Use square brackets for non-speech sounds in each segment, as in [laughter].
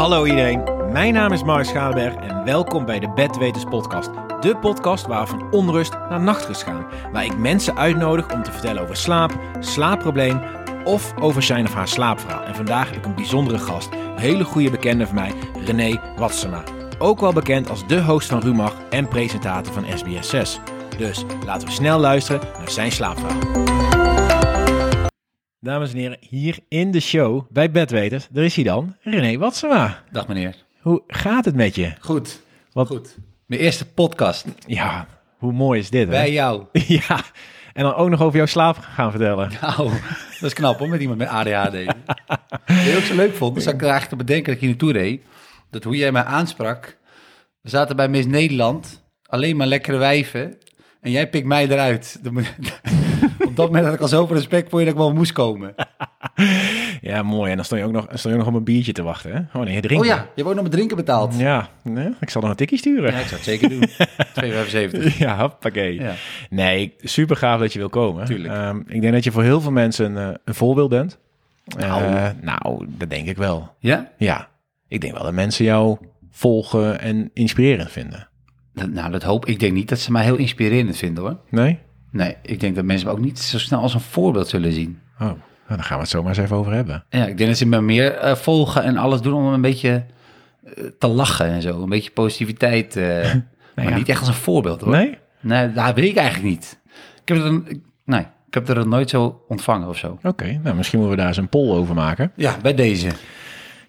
Hallo iedereen, mijn naam is Mark Schalenberg en welkom bij de Bedweters podcast. De podcast waar we van onrust naar nachtrust gaan. Waar ik mensen uitnodig om te vertellen over slaap, slaapprobleem of over zijn of haar slaapverhaal. En vandaag heb ik een bijzondere gast, een hele goede bekende van mij, René Watsema. Ook wel bekend als de host van Rumach en presentator van SBS 6. Dus laten we snel luisteren naar zijn slaapverhaal. Dames en heren, hier in de show bij Bedweters, daar is hij dan, René Watsema. Dag meneer. Hoe gaat het met je? Goed. Wat- Goed. Mijn eerste podcast Ja, hoe mooi is dit, hè? bij jou. [laughs] Ja, en dan ook nog over jouw slaap gaan vertellen. Nou, dat is knap hoor, met iemand met ADHD. Wat ik ook zo leuk vond, dus ik er eigenlijk te bedenken dat ik hier naartoe reed. Dat hoe jij mij aansprak. We zaten bij Miss Nederland, alleen maar lekkere wijven. En jij pikt mij eruit. Op dat moment had ik al zoveel respect voor je dat ik wel moest komen. [laughs] Ja, mooi. En dan stond je ook nog, stond je ook nog op een biertje te wachten, hè? Oh nee, je drinkt. Oh ja, je hebt ook nog mijn drinken betaald. Ja, nee, ik zal nog een tikje sturen. Ja, ik zou het zeker doen. [laughs] 2,75. Ja, hoppakee. Ja. Nee, super gaaf dat je wil komen. Tuurlijk. Ehm, ik denk dat je voor heel veel mensen een, eh, een voorbeeld bent. Nou. Eh, nou, dat denk ik wel. Ja? Ja, ik denk wel dat mensen jou volgen en inspirerend vinden. Nou, dat hoop ik. denk niet dat ze mij heel inspirerend vinden hoor. Nee? Nee, ik denk dat mensen me ook niet zo snel als een voorbeeld zullen zien. Oh, nou, daar gaan we het zo maar eens even over hebben. Ja, ik denk dat ze me meer eh, volgen en alles doen om een beetje eh, te lachen en zo. Een beetje positiviteit. eh, [laughs] maar ja. niet echt als een voorbeeld hoor. Nee? Nee, dat weet ik eigenlijk niet. Ik heb, er een, nee, ik heb er nooit zo ontvangen of zo. Oké, nou misschien moeten we daar eens een poll over maken. Ja, bij deze.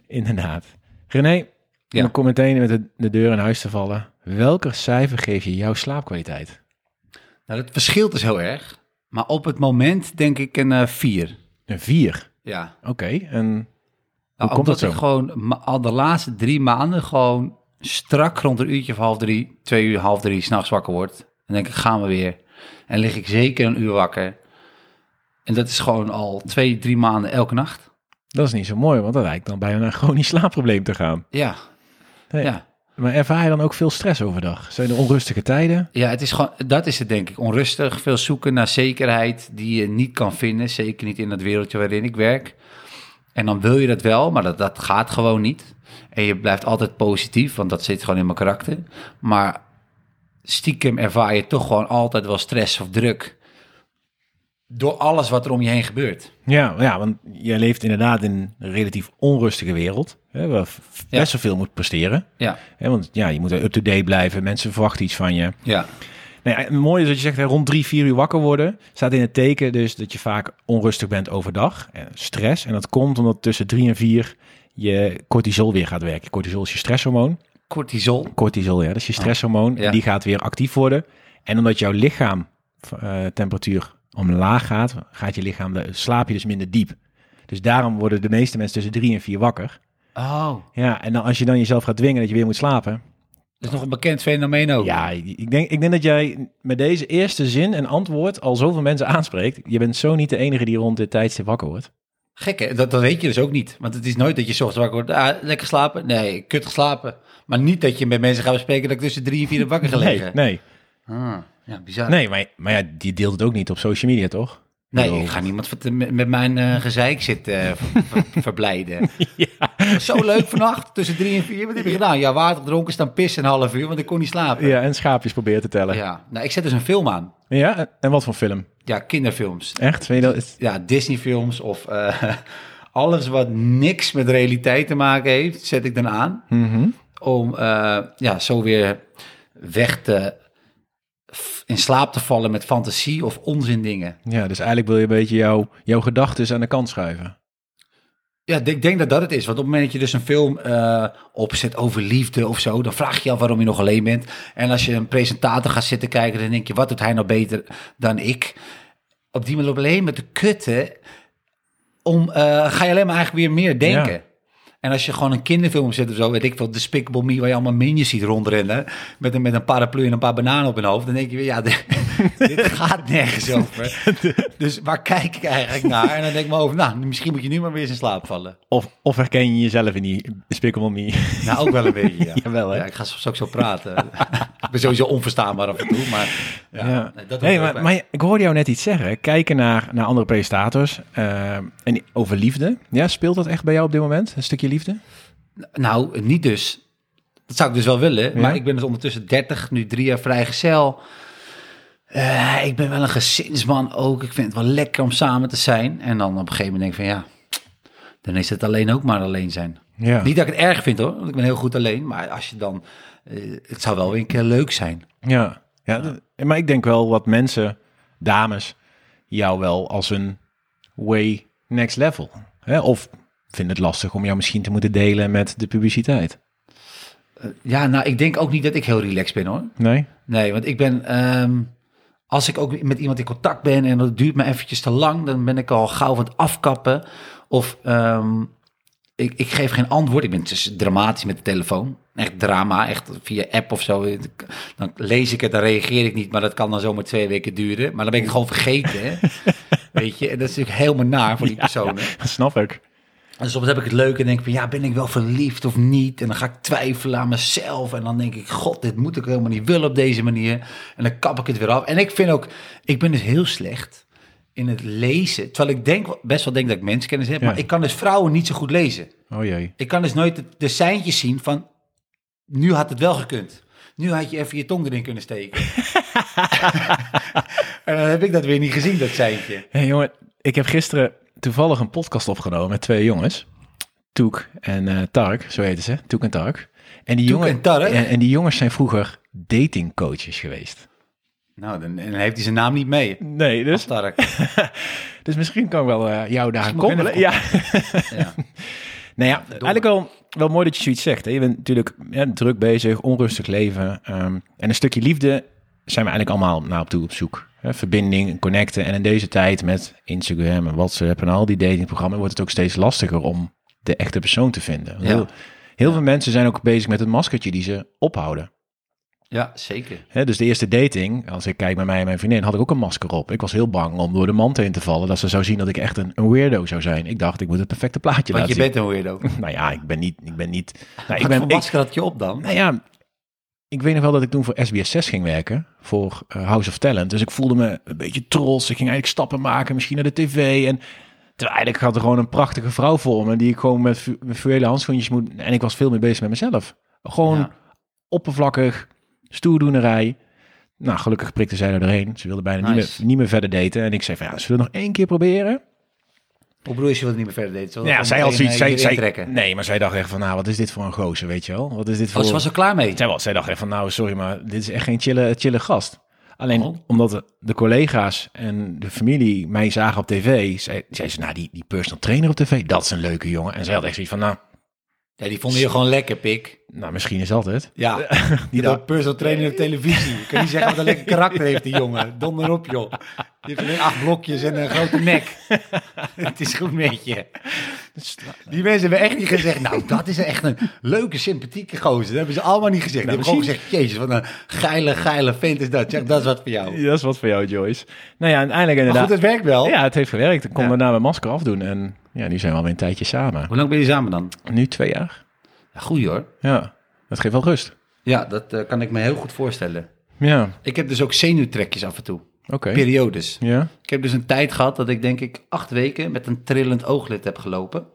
Inderdaad. René, Ja. om meteen met de, de deur in huis te vallen. Welke cijfer geef je jouw slaapkwaliteit? Nou, dat verschilt dus heel erg. Maar op het moment denk ik een eh, vier. Een 4. Ja. Oké, en Nou, komt omdat dat zo? ik gewoon al de laatste drie maanden gewoon strak rond een uurtje of half drie, twee uur, half drie, s'nachts wakker word. Dan denk ik, gaan we weer. En lig ik zeker een uur wakker. En dat is gewoon al twee, drie maanden elke nacht. dat is niet zo mooi, want dat lijkt dan bijna een chronisch slaapprobleem te gaan. Ja, Nee. ja. Maar ervaar je dan ook veel stress overdag? Zijn er onrustige tijden? Ja, het is gewoon, dat is het denk ik. Onrustig, veel zoeken naar zekerheid die je niet kan vinden. Zeker niet in het wereldje waarin ik werk. En dan wil je dat wel, maar dat, dat gaat gewoon niet. En je blijft altijd positief, want dat zit gewoon in mijn karakter. Maar stiekem ervaar je toch gewoon altijd wel stress of druk. Door alles wat er om je heen gebeurt. Ja, ja, want jij leeft inderdaad in een relatief onrustige wereld. Hè, waar Ja. best zoveel moet presteren. Ja, Hè, want ja, je moet up-to-date blijven. Mensen verwachten iets van je. ja, Nee, het mooie is dat je zegt, hè, rond drie, vier uur wakker worden. Staat in het teken dus dat je vaak onrustig bent overdag. En stress. En dat komt omdat tussen drie en vier je cortisol weer gaat werken. Cortisol is je stresshormoon. cortisol. Cortisol, ja, dat is je stresshormoon. ja. En die gaat weer actief worden. En omdat jouw lichaam eh, temperatuur omlaag gaat, gaat je lichaam, de- slaap je dus minder diep. Dus daarom worden de meeste mensen tussen drie en vier wakker. Oh, Ja, en dan, als je dan jezelf gaat dwingen dat je weer moet slapen. dat is nog een bekend fenomeen ook. Ja, ik denk, ik denk dat jij met deze eerste zin en antwoord al zoveel mensen aanspreekt. Je bent zo niet de enige die rond dit tijdstip wakker wordt. Gek hè, dat, dat weet je dus ook niet. Want het is nooit dat je ochtends wakker wordt. Ah, lekker slapen? Nee, kut geslapen. Maar niet dat je met mensen gaat bespreken dat ik tussen drie en vier heb wakker [laughs] gelegen. Nee, nee. Ah, ja, bizar. nee maar, maar ja, die deelt het ook niet op social media, toch? Nee, ik ga niemand met, mijn eh, gezeik zitten eh, ver- ver- [laughs] verblijden. Ja. Zo leuk vannacht, tussen drie en vier. Wat heb je gedaan? Ja, water gedronken, staan pissen een half uur, want ik kon niet slapen. ja, en schaapjes proberen te tellen. Ja. Ja, nou, ik zet dus een film aan. en- en wat voor film? Ja, kinderfilms. Echt? Vind je dat? Ja, Disney-films of eh, [laughs] alles wat niks met realiteit te maken heeft, zet ik dan aan. Mhm. om ja, zo weer weg te in slaap te vallen met fantasie of onzin dingen. Ja, dus eigenlijk wil je een beetje jouw, jouw gedachten aan de kant schuiven. Ja, ik denk dat dat het is. Want op het moment dat je dus een film eh, opzet over liefde of zo, dan vraag je je af waarom je nog alleen bent. En als je een presentator gaat zitten kijken, dan denk je, wat doet hij nou beter dan ik? Op die manier alleen met de kutten, om, eh, ga je alleen maar eigenlijk weer meer denken. Ja. En als je gewoon een kinderfilm zet of zo, weet ik veel, Despicable Me, waar je allemaal minions ziet rondrennen, met een, met een paraplu en een paar bananen op hun hoofd, dan denk je weer, ja, [laughs] dit, dit gaat nergens over. Dus waar kijk ik eigenlijk naar? En dan denk ik me over, nou, misschien moet je nu maar weer eens in slaap vallen. Of, of herken je jezelf in die Despicable Me? Nou, ook wel een beetje, ja. [laughs] Jawel, hè? Ja, ik ga zo ook zo praten. Ben sowieso onverstaanbaar af en toe, maar ja. Ja. nee, dat hey, hoort maar, ik hoorde jou net iets zeggen. Kijken naar, naar andere presentators eh, en over liefde. Ja, speelt dat echt bij jou op dit moment? Een stukje liefde? Nou, niet dus. Dat zou ik dus wel willen. Ja? Maar ik ben dus ondertussen 30, nu drie jaar vrijgezel. Eh ik ben wel een gezinsman ook. Ik vind het wel lekker om samen te zijn. En dan op een gegeven moment denk ik van ja, dan is het alleen ook maar alleen zijn. Ja. Niet dat ik het erg vind hoor, want ik ben heel goed alleen. Maar als je dan, het zou wel een keer leuk zijn. Ja. ja, maar ik denk wel wat mensen, dames, jou wel als een way next level. Hè? Of vinden het lastig om jou misschien te moeten delen met de publiciteit. Ja, nou ik denk ook niet dat ik heel relaxed ben hoor. Nee? Nee, want ik ben, ehm, als ik ook met iemand in contact ben en dat duurt me eventjes te lang, dan ben ik al gauw van het afkappen. Of ehm, ik, ik geef geen antwoord. Ik ben dus dramatisch met de telefoon. Echt drama, echt via app of zo. Dan lees ik het, dan reageer ik niet, maar dat kan dan zomaar twee weken duren. Maar dan ben ik het gewoon vergeten, hè. [laughs] Weet je, en dat is natuurlijk helemaal naar voor die personen. Dat snap ik. En soms heb ik het leuk en denk ik van ja, ben ik wel verliefd of niet? En dan ga ik twijfelen aan mezelf. En dan denk ik, god, dit moet ik helemaal niet willen op deze manier. En dan kap ik het weer af. En ik vind ook, ik ben dus heel slecht in het lezen. Terwijl ik denk, best wel denk dat ik menskennis heb. Ja. Maar ik kan dus vrouwen niet zo goed lezen. Oh jee. Ik kan dus nooit de, de seintjes zien van, nu had het wel gekund. Nu had je even je tong erin kunnen steken. [laughs] en dan heb ik dat weer niet gezien, dat seintje. Hey, jongen, ik heb gisteren toevallig een podcast opgenomen met twee jongens. Toek en eh, Tark, zo heten ze. Toek en Tark. En die, Toek jongen, en? En, en die jongens zijn vroeger datingcoaches geweest. Nou, dan, heeft hij zijn naam niet mee. Nee, dus, Stark. [laughs] dus misschien kan ik wel eh, jou daar koppelen. even Ja. [laughs] Ja. Nou ja, eigenlijk wel, wel mooi dat je zoiets zegt. Hè? Je bent natuurlijk ja, druk bezig, onrustig leven. ehm, en een stukje liefde zijn we eigenlijk allemaal naar op toe op zoek. Hè? Verbinding, connecten. En in deze tijd met Instagram en WhatsApp en al die datingprogramma's... wordt het ook steeds lastiger om de echte persoon te vinden. Ja. Heel, heel veel mensen zijn ook bezig met het maskertje die ze ophouden. Ja, zeker. Hè, dus de eerste dating, als ik kijk bij mij en mijn vriendin, had ik ook een masker op. Ik was heel bang om door de mand heen te vallen, dat ze zou zien dat ik echt een, een weirdo zou zijn. Ik dacht, ik moet het perfecte plaatje Want je laten bent een weirdo. [laughs] Nou ja, ik ben niet, ik ben niet. [laughs] Nou, ik ben, ik, masker had je op dan? nou ja, ik weet nog wel dat ik toen voor SBS 6 ging werken, voor eh, House of Talent. Dus ik voelde me een beetje trots. Ik ging eigenlijk stappen maken, misschien naar de tv. En terwijl eigenlijk had er gewoon een prachtige vrouw voor me, die ik gewoon met, met fluwelen handschoentjes moet. En ik was veel meer bezig met mezelf. Gewoon Ja. oppervlakkig, stoerdoenerij. Nou, gelukkig prikte zij er doorheen. Ze wilde bijna niet, meer, niet meer verder daten. En ik zei van, ja, zullen we nog één keer proberen? Hoe bedoel je, je wat niet meer verder we Ja, zij had zoiets... eh, Zij, hierin zij, trekken? nee, maar zij dacht echt van, nou, wat is dit voor een gozer, weet je wel? Wat is dit voor... Oh, ze was er klaar mee. Zij, zij dacht echt van, nou, sorry, maar dit is echt geen chille, chille gast. Alleen Oh. omdat de, de collega's en de familie mij zagen op tv, zei, zei ze, nou, die, die personal trainer op tv, dat is een leuke jongen. En zij had echt zoiets van, nou, Ja, die vonden je gewoon lekker, pik. nou misschien is dat het. Ja, [laughs] die da- dat personal trainer op televisie. Je kan niet zeggen wat een lekker karakter heeft die jongen. Donder op, joh. Die heeft alleen acht blokjes en een grote [laughs] nek. Het is goed met je. Die mensen hebben echt niet gezegd, nou, dat is echt een leuke, sympathieke gozer. Dat hebben ze allemaal niet gezegd. Die Nou, hebben gewoon gezegd, jezus, wat een geile, geile vent is dat. Zeg, dat is wat voor jou. Dat is wat voor jou, Joyce. Nou ja, uiteindelijk Maar inderdaad. goed, het werkt wel. Ja, het heeft gewerkt. Ik kon Ja. daarna mijn masker afdoen en ja, nu zijn we alweer een tijdje samen. Hoe lang ben je samen dan? Nu twee jaar. Ja, goeie hoor. Ja, dat geeft wel rust. Ja, dat eh, kan ik me heel goed voorstellen. Ja, Ik heb dus ook zenuwtrekjes af en toe. Periodes. Ja, Ik heb dus een tijd gehad dat ik denk ik acht weken met een trillend ooglid heb gelopen.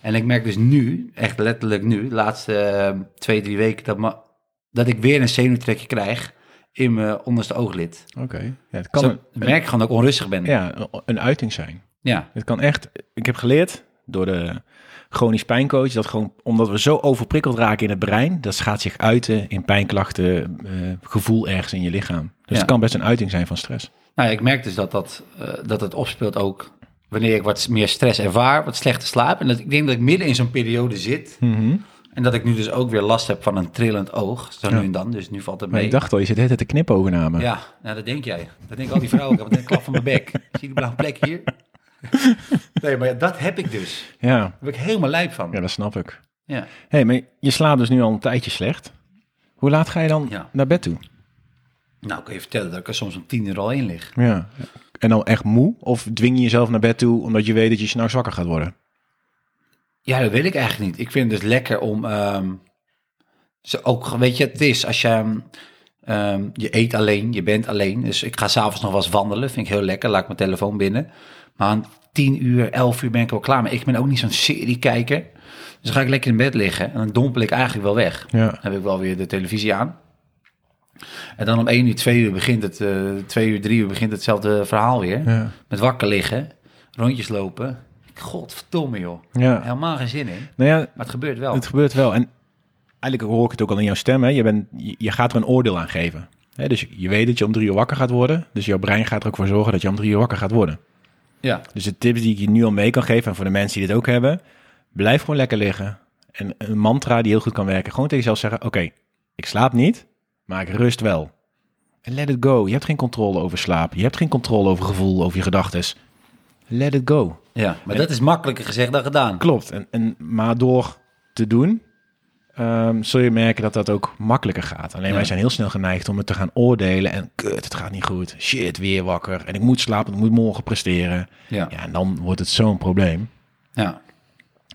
En ik merk dus nu, echt letterlijk nu, de laatste eh, twee, drie weken, dat, me, dat ik weer een zenuwtrekje krijg in mijn onderste ooglid. oké. Ja, het kan Zo een, merk ik gewoon dat ik onrustig ben. Ja. ja, een uiting zijn. Het kan echt, ik heb geleerd door de chronisch pijncoach, dat gewoon omdat we zo overprikkeld raken in het brein, dat gaat zich uiten in pijnklachten, eh, gevoel ergens in je lichaam. Dus het kan best een uiting zijn van stress. Nou, ik merk dus dat, dat, eh, dat het opspeelt ook wanneer ik wat meer stress ervaar, wat slechte slaap. En dat ik denk dat ik midden in zo'n periode zit. En dat ik nu dus ook weer last heb van een trillend oog, zo Ja. nu en dan. Dus nu valt het Maar mee. ik dacht al, je zit tijd te me. Ja, nou, dat denk jij. Dat denken al die vrouwen. Ik heb een klap van mijn bek. Zie je die blauwe plek hier? [laughs] Nee, maar ja, dat heb ik dus. ja. Daar ben ik helemaal lijp van. Ja, dat snap ik. Ja. hey, maar je slaapt dus nu al een tijdje slecht. Hoe laat ga je dan Ja. naar bed toe? Nou, ik kan je vertellen dat ik er soms om tien uur al in lig. Ja. En dan echt moe? Of dwing je jezelf naar bed toe omdat je weet dat je s'nachts wakker gaat worden? Ja, dat weet ik eigenlijk niet. Ik vind het dus lekker om... ehm, zo ook, weet je, het is als je... ehm, ehm, je eet alleen, je bent alleen. Dus ik ga s'avonds nog wel eens wandelen. Vind ik heel lekker. Laat ik mijn telefoon binnen. Maar aan 10 uur, 11 uur ben ik wel klaar. Maar ik ben ook niet zo'n seriekijker. Dus dan ga ik lekker in bed liggen en dan dompel ik eigenlijk wel weg. Ja. Dan heb ik wel weer de televisie aan. En dan om 1 uur, 2 uur begint het, eh 2 uur, 3 uur begint hetzelfde verhaal weer. Ja. Met wakker liggen, rondjes lopen. Godverdomme joh. Ja. Helemaal geen zin in. Nou ja, Maar het gebeurt wel. het gebeurt wel. En eigenlijk hoor ik het ook al in jouw stem. Hè? Je, bent, je, je gaat er een oordeel aan geven. Hè? Dus je weet dat je om drie uur wakker gaat worden. Dus jouw brein gaat er ook voor zorgen dat je om drie uur wakker gaat worden. Ja, Dus de tips die ik je nu al mee kan geven, en voor de mensen die dit ook hebben, blijf gewoon lekker liggen. En een mantra die heel goed kan werken, gewoon tegen jezelf zeggen, oké, ik slaap niet, maar ik rust wel. En let it go. Je hebt geen controle over slaap. Je hebt geen controle over gevoel, over je gedachten. Let it go. ja. maar dat is makkelijker gezegd dan gedaan. Klopt. En, en, maar door te doen, ehm, zul je merken dat dat ook makkelijker gaat. Alleen Ja. wij zijn heel snel geneigd om het te gaan oordelen. En kut, het gaat niet goed. Shit, weer wakker. En ik moet slapen, ik moet morgen presteren. Ja, Ja, en dan wordt het zo'n probleem. ja.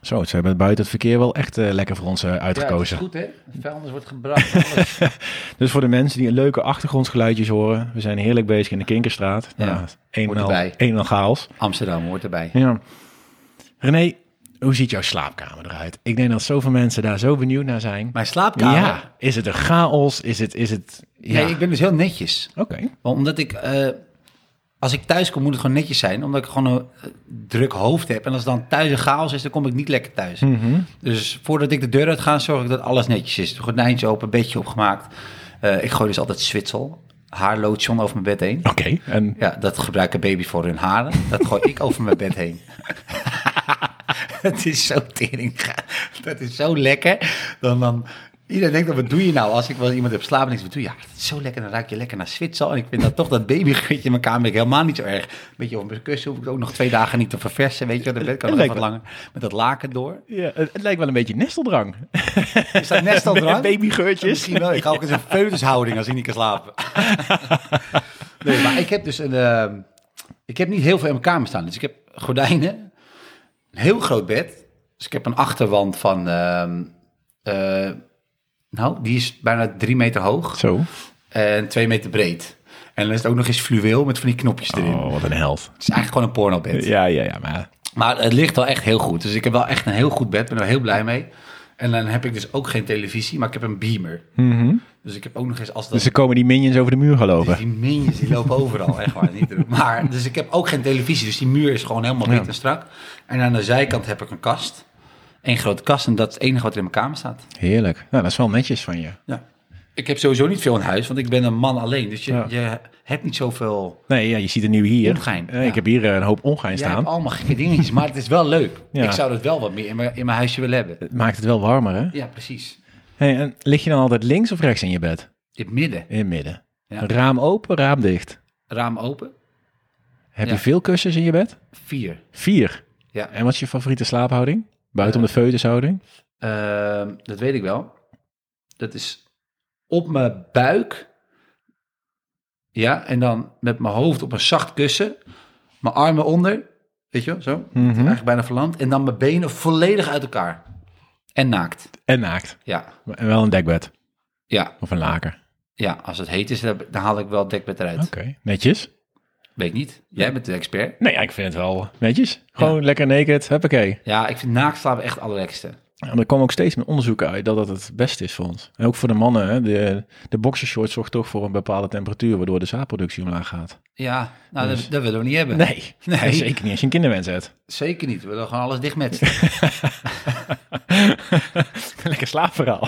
Zo, ze hebben buiten het verkeer wel echt eh, lekker voor ons eh, Ja, dat is uitgekozen. goed hè. Vuilnis wordt gebracht. [laughs] Dus voor de mensen die een leuke achtergrondgeluidjes horen, we zijn heerlijk bezig in de Kinkerstraat. Ja, Nou, een, en hoort al, erbij. een en al chaos. Amsterdam hoort erbij. Ja. René, hoe ziet jouw slaapkamer eruit? Ik denk dat zoveel mensen daar zo benieuwd naar zijn. Mijn slaapkamer? Ja, is het een chaos? Is het, is het... Ja, Nee, ik ben dus heel netjes. oké. Want Omdat ik, eh, als ik thuis kom, moet het gewoon netjes zijn. Omdat ik gewoon een eh, druk hoofd heb. En als dan thuis een chaos is, dan kom ik niet lekker thuis. Mhm. Dus voordat ik de deur uit ga, zorg ik dat alles netjes is. Gordijntje open, bedje opgemaakt. Eh, ik gooi dus altijd zwitsel, haarlotion over mijn bed heen. Oké, en Ja, dat gebruiken baby's voor hun haren. Dat gooi ik over mijn bed heen. [laughs] Het is zo tering. Dat is zo lekker. Dan, dan, iedereen denkt, wat doe je nou? Als ik wel iemand heb slapen, denk ik, wat doe je? Ja, het is zo lekker. Dan ruik je lekker naar Zwitsal. En ik vind dat toch dat babygeurtje in mijn kamer helemaal niet zo erg. Weet je, op mijn kussen hoef ik ook nog twee dagen niet te verversen. Weet je, de bed kan nog even langer met dat laken door. ja, het, het lijkt wel een beetje nesteldrang. Is dat nest al dran? [laughs] Babygeurtjes. Misschien wel. Ik ga ook eens een foetushouding als ik niet kan slapen. [laughs] nee, maar ik heb dus een... ehm, ik heb niet heel veel in mijn kamer staan. Dus ik heb gordijnen, een heel groot bed. Dus ik heb een achterwand van... ehm, eh, nou, die is bijna drie meter hoog Zo. en twee meter breed. En dan is het ook nog eens fluweel met van die knopjes erin. Oh, wat een held. Het is eigenlijk gewoon een pornobed. Ja, ja, ja, maar... Maar het ligt wel echt heel goed. Dus ik heb wel echt een heel goed bed. Ben er heel blij mee. En dan heb ik dus ook geen televisie, maar ik heb een beamer. Mhm. Dus ik heb ook nog eens als dat... Dus er komen die minions over de muur gaan lopen. die minions die lopen overal, echt waar, niet. Maar, dus ik heb ook geen televisie, dus die muur is gewoon helemaal wit Ja. en strak. En aan de zijkant heb ik een kast. Eén grote kast en dat is het enige wat er in mijn kamer staat. Heerlijk. Nou, dat is wel netjes van je. Ja. Ik heb sowieso niet veel in huis, want ik ben een man alleen. Dus je, Ja. je hebt niet zoveel... Nee, ja, je ziet het nu hier. Ongein, ja. Ik heb hier eh, een hoop ongein staan. allemaal gekke dingetjes, maar het is wel leuk. Ja. Ik zou dat wel wat meer in mijn, in mijn huisje willen hebben. Het maakt het wel warmer, hè? Ja, precies. Hey, en lig je dan altijd links of rechts in je bed? In het midden. In het midden. Raam open, raam dicht. Raam open. Heb je veel kussens in je bed? Vier. Vier. Ja. En wat is je favoriete slaaphouding? Buiten om de feutushouding? Ehm, dat weet ik wel. Dat is op mijn buik. Ja, en dan met mijn hoofd op een zacht kussen. Mijn armen onder. Weet je wel, zo. Mhm. Eigenlijk bijna verlamd. En dan mijn benen volledig uit elkaar. En naakt. En naakt. Ja. En wel een dekbed. Ja, Of een laken. ja als het heet is, dan dan haal ik wel het dekbed eruit. Oké. Netjes? Weet ik niet. Jij bent de expert. Nee, ja, ik vind het wel netjes. Gewoon lekker naked. Huppakee. Ja, ik vind naakt slapen echt het allerlekste. En er komen ook steeds meer onderzoeken uit dat dat het beste is voor ons. En ook voor de mannen. Hè. De, de boxershort zorgt toch voor een bepaalde temperatuur, waardoor de zaadproductie omlaag gaat. Ja, nou, Dus- dat, dat willen we niet hebben. [laughs] Nee, Nee. zeker niet als je een kinderwens hebt. Zeker niet. We willen gewoon alles dicht met. [laughs] lekker slaapverhaal.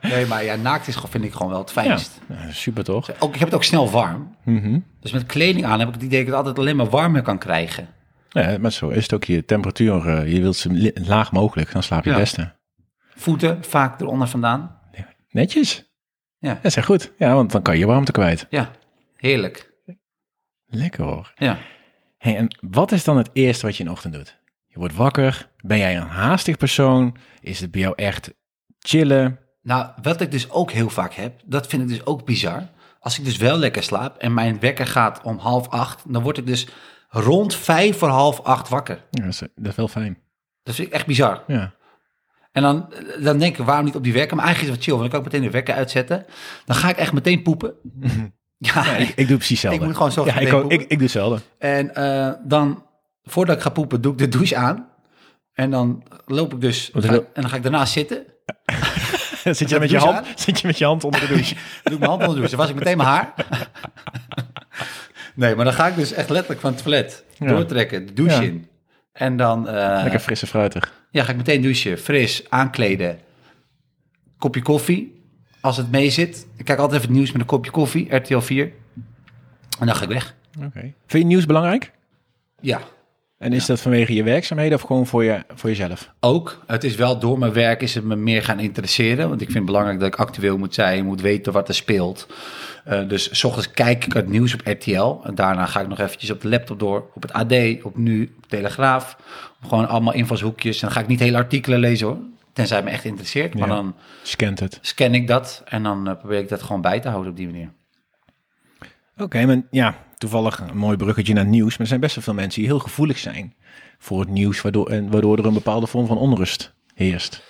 Nee, maar ja, naakt is, gewoon- vind ik gewoon wel het fijnst. Ja, super toch? Ook, ik heb het ook snel warm. Mhm. Dus met kleding aan heb ik het idee dat ik het altijd alleen maar warmer kan krijgen. Ja, maar zo is het ook je temperatuur. eh, je wilt ze laag mogelijk, dan slaap je Ja. het beste. Voeten vaak eronder vandaan. Netjes. Ja. Dat is goed. Ja, want dan kan je je warmte kwijt. Ja, heerlijk. Lekker hoor. Ja. Hey, en wat is dan het eerste wat je in de ochtend doet? Je wordt wakker. Ben jij een haastig persoon? Is het bij jou echt chillen? Nou, wat ik dus ook heel vaak heb, dat vind ik dus ook bizar. Als ik dus wel lekker slaap en mijn wekker gaat om half acht, dan word ik dus rond vijf voor half acht wakker. Ja, dat, is, dat is wel fijn. Dat vind ik echt bizar. Ja. En dan, dan denk ik, waarom niet op die wekker? Maar eigenlijk is het wat chill, want dan kan ik meteen de wekker uitzetten. Dan ga ik echt meteen poepen. [laughs] Ja, Ja, ik, ik doe precies hetzelfde. Ik moet gewoon zo Ja, ik, ook- ik, ik doe hetzelfde. En eh, dan voordat ik ga poepen, doe ik de douche aan. En dan loop ik dus, ga- en dan ga ik daarna zitten. [laughs] zit, je met je hand, zit je met je hand onder de douche? [laughs] Doe ik mijn hand onder de douche. Dan was ik meteen mijn haar. Nee, maar dan ga ik dus echt letterlijk van het toilet doortrekken, de douche in. En dan eh, Lekker frisse fruitig. ja, ga ik meteen douchen, fris, aankleden, kopje koffie. Als het mee zit. Ik kijk altijd even het nieuws met een kopje koffie, RTL 4. En dan ga ik weg. Oké. Vind je nieuws belangrijk? Ja, En is dat vanwege je werkzaamheden of gewoon voor, je, voor jezelf? ook. Het is wel door mijn werk is het me meer gaan interesseren. Want ik vind het belangrijk dat ik actueel moet zijn. moet weten wat er speelt. Eh, dus s ochtends kijk ik het nieuws op RTL. En daarna ga ik nog eventjes op de laptop door. Op het AD, op Nu, op Telegraaf. Gewoon allemaal invalshoekjes. En dan ga ik niet hele artikelen lezen hoor. Tenzij het me echt interesseert. Maar Ja. dan Scant het. scan ik dat. En dan eh, probeer ik dat gewoon bij te houden op die manier. Oké, maar ja, toevallig een mooi bruggetje naar het nieuws. Maar er zijn best wel veel mensen die heel gevoelig zijn voor het nieuws, waardoor, en waardoor er een bepaalde vorm van onrust heerst.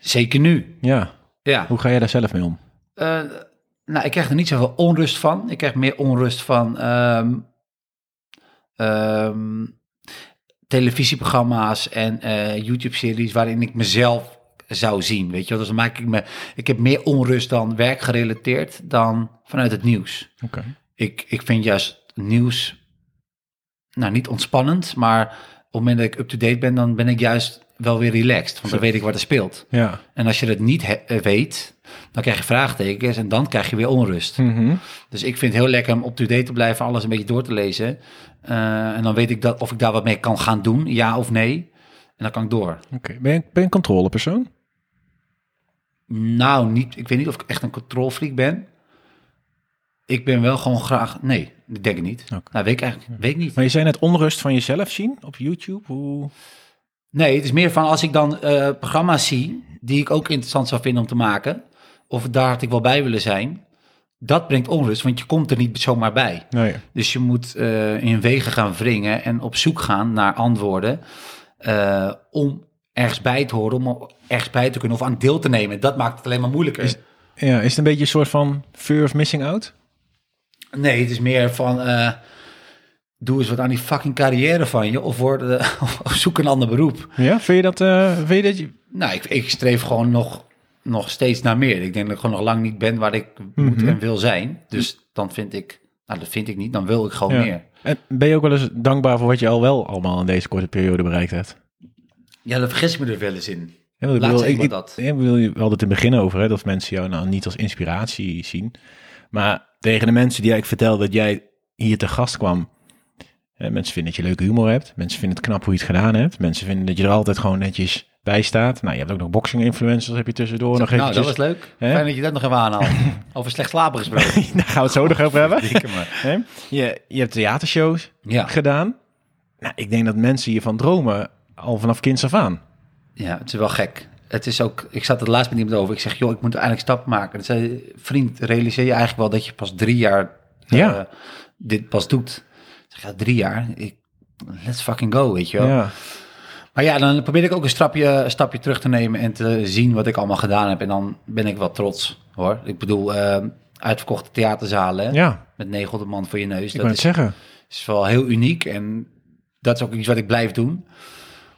Zeker nu. Ja, Ja. hoe ga je daar zelf mee om? Eh, nou, ik krijg er niet zoveel onrust van. Ik krijg meer onrust van ehm, ehm, televisieprogramma's en eh, YouTube-series waarin ik mezelf zou zien. Weet je, wel? dus dan maak ik me. Ik heb meer onrust dan werkgerelateerd dan vanuit het nieuws. Oké. Ik, ik vind juist nieuws, nou niet ontspannend, maar op het moment dat ik up-to-date ben, dan ben ik juist wel weer relaxed. Want dan weet ik wat er speelt. Ja. En als je het niet he- eh, weet, dan krijg je vraagtekens en dan krijg je weer onrust. Mhm. Dus ik vind het heel lekker om up-to-date te blijven, alles een beetje door te lezen. Eh, en dan weet ik dat, of ik daar wat mee kan gaan doen, ja of nee. En dan kan ik door. Oké. Ben, je, ben je een controlepersoon? Nou, niet, ik weet niet of ik echt een controlfreak ben. Ik ben wel gewoon graag... Nee, ik denk het niet. Nou, weet ik eigenlijk weet ik niet. Maar je zei net onrust van jezelf zien op YouTube. Hoe... Nee, het is meer van als ik dan eh, programma's zie die ik ook interessant zou vinden om te maken, of daar had ik wel bij willen zijn, dat brengt onrust, want je komt er niet zomaar bij. Nee. Dus je moet eh, in wegen gaan wringen en op zoek gaan naar antwoorden eh, om ergens bij te horen, om ergens bij te kunnen of aan deel te nemen. Dat maakt het alleen maar moeilijker. Is- Ja, is het een beetje een soort van fear of missing out? Nee, het is meer van doe eens wat aan die fucking carrière van je of, word, eh, [laughs] of zoek een ander beroep. Ja, vind je dat, eh, vind je dat je... Nou, ik, ik streef gewoon nog, nog steeds naar meer. Ik denk dat ik gewoon nog lang niet ben waar ik moet Mhm. en wil zijn. Dus dan vind ik, nou dat vind ik niet, dan wil ik gewoon Ja. meer. En ben je ook wel eens dankbaar voor wat je al wel allemaal in deze korte periode bereikt hebt? Ja, dan vergis ik me er wel eens in. Ja, ik ik, dat. ik je had het in het begin over, hè, dat mensen jou nou niet als inspiratie zien. Maar tegen de mensen die ik vertelde dat jij hier te gast kwam, mensen vinden dat je leuke humor hebt. Mensen vinden het knap hoe je het gedaan hebt. Mensen vinden dat je er altijd gewoon netjes bij staat. Nou, je hebt ook nog boxing-influencers, heb je tussendoor nog nou, eventjes. dat was leuk. Hè? Fijn dat je dat nog even aanhaalt. [laughs] Over slecht slapen gesproken. [laughs] Daar gaan we het zo nog over hebben. Je, je hebt theatershows Ja. gedaan. Nou, ik denk dat mensen hiervan dromen al vanaf kinds af aan. ja, het is wel gek. Het is ook, ik zat het laatst met iemand over. Ik zeg, joh, ik moet eigenlijk stap maken. En zei, vriend, realiseer je eigenlijk wel dat je pas drie jaar eh, dit pas doet. Ja, drie jaar. Ik, let's fucking go, weet je wel. Ja. Maar ja, dan probeer ik ook een stapje, een stapje terug te nemen en te zien wat ik allemaal gedaan heb. En dan ben ik wel trots, hoor. Ik bedoel, eh, uitverkochte theaterzalen ja, met 900 man voor je neus. ik Dat is, het zeggen. is wel heel uniek en dat is ook iets wat ik blijf doen.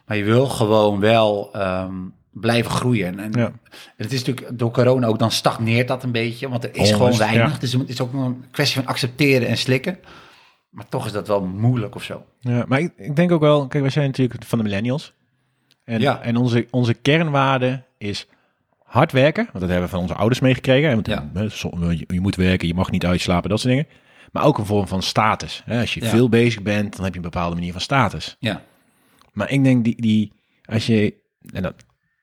Maar je wil gewoon wel ehm, blijven groeien. En, Ja. en het is natuurlijk door corona ook, dan stagneert dat een beetje, want er is Onrust, gewoon weinig. ja. Dus het is ook een kwestie van accepteren en slikken. Maar toch is dat wel moeilijk of zo. Ja, maar ik, ik denk ook wel, kijk, wij zijn natuurlijk van de millennials. En, Ja. en onze, onze kernwaarde is hard werken. Want dat hebben we van onze ouders meegekregen. Want, Ja. hè, zo- je, moet werken, je mag niet uitslapen, dat soort dingen. Maar ook een vorm van status. Hè? Als je Ja. veel bezig bent, dan heb je een bepaalde manier van status. Ja, Maar ik denk die, die als je, en dat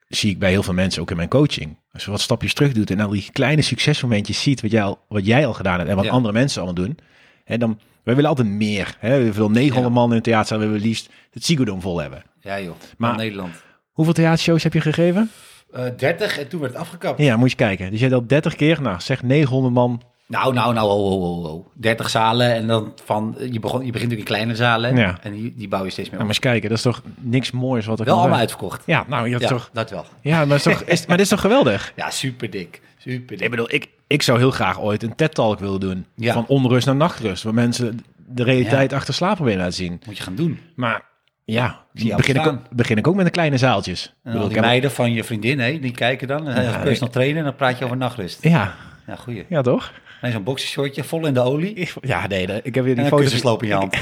zie ik bij heel veel mensen ook in mijn coaching. Als je wat stapjes terug doet en al die kleine succesmomentjes ziet wat jij al, wat jij al gedaan hebt en wat Ja. andere mensen allemaal doen. Hè, dan, wij willen altijd meer. Hè? We willen 900 Ja. man in het theater, we willen liefst het Ziggo Dome vol hebben. ja joh. Maar- Nederland. Hoeveel theatershows heb je gegeven? Eh 30 en toen werd het afgekapt. Ja, moet je kijken. Dus je hebt al 30 keer, nou zeg 900 man. Nou, nou, nou, oh, oh, oh, oh. 30 zalen en dan van, je, begon, je begint natuurlijk in kleine zalen Ja. en die, die bouw je steeds meer Nou, maar eens kijken, dat is toch niks moois wat er Wel allemaal uitverkocht. Ja, nou, je hebt Ja, toch... dat wel. Ja, maar, is toch, is, [laughs] maar dit is toch geweldig? Ja, super dik. Super dik. Ik bedoel, ik, ik zou heel graag ooit een TED-talk willen doen. Ja. Van onrust naar nachtrust. Waar mensen de realiteit achter slaapproblemen laten zien. Moet je gaan doen. Maar ja, begin ik, begin ik ook met de kleine zaaltjes. En bedoel, dan ik die heb- meiden van je vriendin, hè, die kijken dan. En Ja, als personal trainer, en dan praat je over nachtrust. ja, Ja, goeie. ja, toch? Nee, zo'n boxershortje, vol in de olie. Ja, nee, ik heb weer En die foto's. kussensloop in je hand.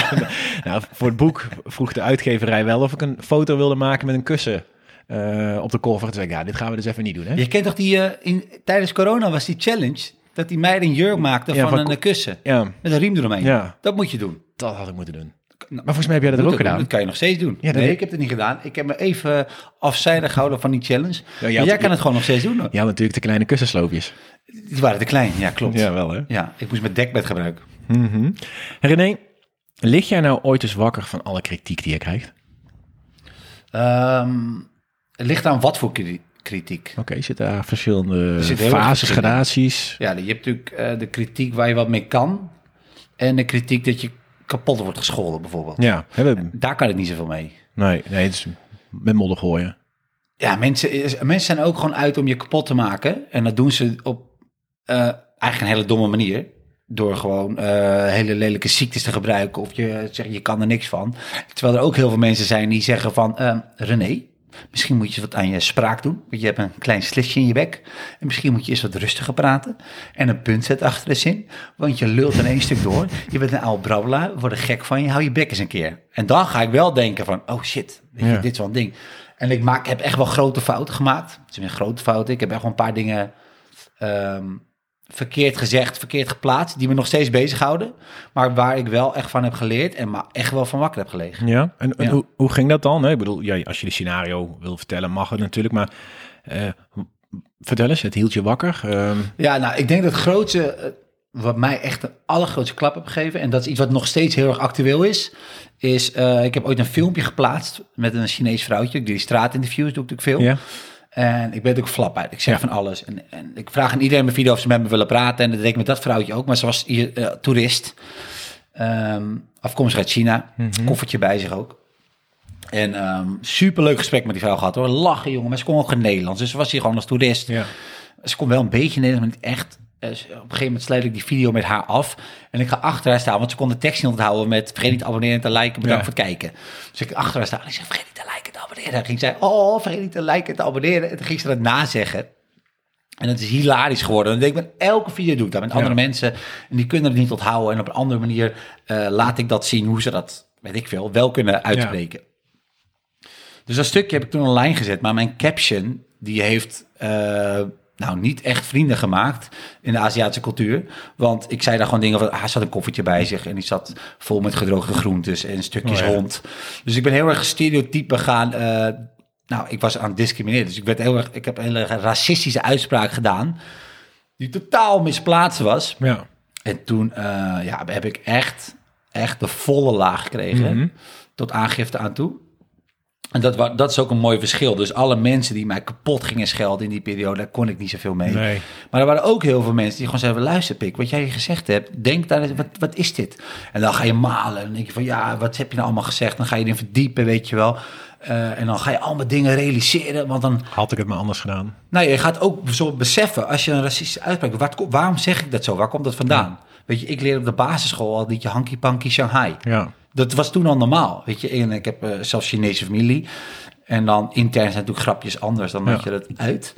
[laughs] nou, voor het boek vroeg de uitgeverij wel of ik een foto wilde maken met een kussen eh, op de cover. Toen zei ik, ja, dit gaan we dus even niet doen, hè? Je kent toch die, eh, in, tijdens corona was die challenge, dat die meiden een jurk maakten Ja, van, van een eh, kussen. Ja, Met een riem eromheen. Ja. Dat moet je doen. dat had ik moeten doen. Nou, Maar volgens mij heb jij dat ook doen. gedaan. Dat kan je nog steeds doen. Ja, nee, ik heb het niet gedaan. Ik heb me even afzijdig gehouden van die challenge. Ja, maar je had- jij kan het gewoon nog steeds doen. hoor. Ja, natuurlijk de kleine kussensloopjes. Die waren te klein, ja klopt. Ja, Ja, wel, hè? ik moest mijn dekbed gebruiken. Mhm. René, lig jij nou ooit eens wakker van alle kritiek die je krijgt? Ehm, het ligt aan wat voor kri- kritiek. Oké, zitten daar verschillende zit fases, gradaties? Ja, je hebt natuurlijk eh, de kritiek waar je wat mee kan. En de kritiek dat je kapot wordt gescholden bijvoorbeeld. Ja, we- Daar kan ik niet zoveel mee. nee, nee, het is met modder gooien. Ja, mensen, is- mensen zijn ook gewoon uit om je kapot te maken. En dat doen ze op eh, eigenlijk een hele domme manier. Door gewoon eh, hele lelijke ziektes te gebruiken. Of je zegt, je kan er niks van. Terwijl er ook heel veel mensen zijn die zeggen van... eh, René, misschien moet je wat aan je spraak doen. Want je hebt een klein slisje in je bek. En misschien moet je eens wat rustiger praten. En een punt zetten achter de zin. Want je lult in één stuk door. Je bent een oude brabbelaar. We worden gek van je. Hou je bek eens een keer. En dan ga ik wel denken van... Oh shit, weet je, Ja. dit is wel een ding. En ik maak, heb echt wel grote fouten gemaakt. Het zijn grote fouten. Ik heb echt wel een paar dingen ehm, verkeerd gezegd, verkeerd geplaatst, die me nog steeds bezighouden. Maar waar ik wel echt van heb geleerd en maar echt wel van wakker heb gelegen. Ja, en, en Ja. Hoe, hoe ging dat dan? hè? Ik bedoel, ja, als je de scenario wil vertellen, mag het natuurlijk, maar eh, vertel eens, het hield je wakker. Ehm, Ja, nou, ik denk dat het grootste, eh, wat mij echt de allergrootste klap heb gegeven, en dat is iets wat nog steeds heel erg actueel is, is, eh, ik heb ooit een filmpje geplaatst met een Chinees vrouwtje. Ik doe die straatinterviews, doe ik natuurlijk veel. ja. En ik ben ook flap uit. Ik zeg van alles. En, en ik vraag aan iedereen in mijn video of ze met me willen praten. En dat deed ik met dat vrouwtje ook. Maar ze was hier eh, toerist. Ehm, afkomstig uit China. Koffertje bij zich ook. En ehm superleuk gesprek met die vrouw gehad hoor. Lachen jongen. Maar ze kon ook geen Nederlands. Dus ze was hier gewoon als toerist. Ja. Ze kon wel een beetje Nederlands, maar niet echt. Eh, op een gegeven moment sluit ik die video met haar af. En ik ga achter haar staan, want ze kon de tekst niet onthouden met... vergeet niet te abonneren en te liken, bedankt Ja. voor het kijken. Dus ik achter haar staan en ik zeg, vergeet niet te liken en te abonneren. En ging zij, oh, vergeet niet te liken en te abonneren. En toen ging ze dat nazeggen. En het is hilarisch geworden. En dat ik met elke video doe ik dat met andere mensen. En die kunnen het niet onthouden. En op een andere manier eh, laat ik dat zien hoe ze dat, weet ik veel, wel kunnen uitspreken. Dus dat stukje heb ik toen online gezet. Maar mijn caption, die heeft eh, nou niet echt vrienden gemaakt in de Aziatische cultuur. Want ik zei daar gewoon dingen van, ah, hij zat een koffertje bij zich en die zat vol met gedroogde groentes en stukjes Oh ja. hond. Dus ik ben heel erg stereotype gaan. eh, nou, ik was aan het discrimineren. Dus ik, werd heel erg, ik heb een hele racistische uitspraak gedaan. Die totaal misplaatst was. Ja. En toen eh, ja, heb ik echt, echt de volle laag gekregen. Mhm. Tot aangifte aan toe. En dat, dat is ook een mooi verschil. Dus alle mensen die mij kapot gingen schelden in die periode, daar kon ik niet zoveel mee. Nee. Maar er waren ook heel veel mensen die gewoon zeiden: luister, Pik, wat jij gezegd hebt, denk daar, eens, wat, wat is dit? En dan ga je malen. En dan denk je van ja, wat heb je nou allemaal gezegd? Dan ga je erin verdiepen, weet je wel. Eh, en dan ga je allemaal dingen realiseren. Want dan, Had ik het maar anders gedaan. nou, je gaat ook zo beseffen als je een racistische uitspraak. Waar, waarom zeg ik dat zo? Waar komt dat vandaan? Weet je, ik leerde op de basisschool al liedje Hanky Panky Shanghai. Ja. Dat was toen al normaal, weet je. En ik heb eh, zelfs Chinese familie. En dan intern zijn natuurlijk grapjes anders dan dat je dat uit.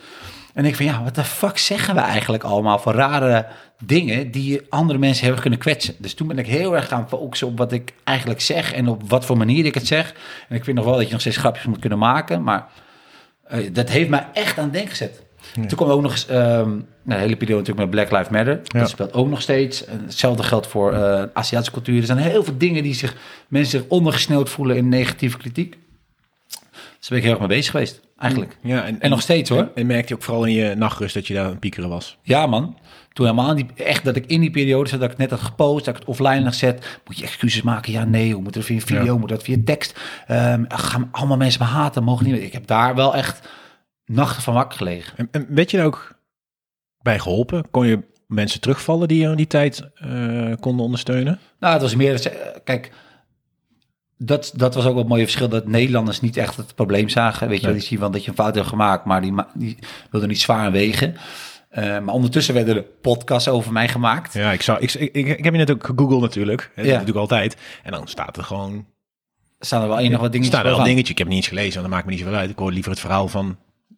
En ik van, ja, wat de fuck zeggen we eigenlijk allemaal voor rare dingen die andere mensen erg kunnen kwetsen. Dus toen ben ik heel erg gaan focussen op wat ik eigenlijk zeg en op wat voor manier ik het zeg. En ik vind nog wel dat je nog steeds grapjes moet kunnen maken, maar eh, dat heeft mij echt aan het denken gezet. Toen kwam ook nog eens nou, de hele periode natuurlijk met Black Lives Matter. Ja. Dat speelt ook nog steeds. En hetzelfde geldt voor eh, Aziatische cultuur. Er zijn heel veel dingen die zich, mensen zich ondergesneeuwd voelen in negatieve kritiek. Dus daar ben ik heel erg mee bezig geweest, eigenlijk. ja en, En nog steeds hoor. En, en merkte je ook vooral in je nachtrust dat je daar een piekeren was. Ja, man. Toen helemaal die, echt dat ik in die periode zat, dat ik net had gepost, dat ik het offline had gezet. Moet je excuses maken? Ja, nee. Hoe moet het via video? Ja. Moet dat via tekst? Ehm, gaan allemaal mensen me haten? Mogen niet. meer. Ik heb daar wel echt nachten van wakker gelegen. En, en werd je ook bij geholpen? Kon je mensen terugvallen die je in die tijd eh, konden ondersteunen? Nou, het was meer. dat ze- eh, Kijk, dat, dat was ook wel een mooie verschil. Dat Nederlanders niet echt het probleem zagen. Weet je, wel, die zien wel dat je een fout hebt gemaakt, maar die, die wilden niet zwaar wegen. Eh, maar ondertussen werden er podcasts over mij gemaakt. Ja, ik, zou, ik, ik, ik, heb je net ook gegoogeld natuurlijk. Dat Ja. doe ik altijd. En dan staat er gewoon... Staan er wel enig wat dingen staat er wel een dingetje. Ik heb niet eens gelezen, want dat maakt me niet zoveel uit. Ik hoor liever het verhaal van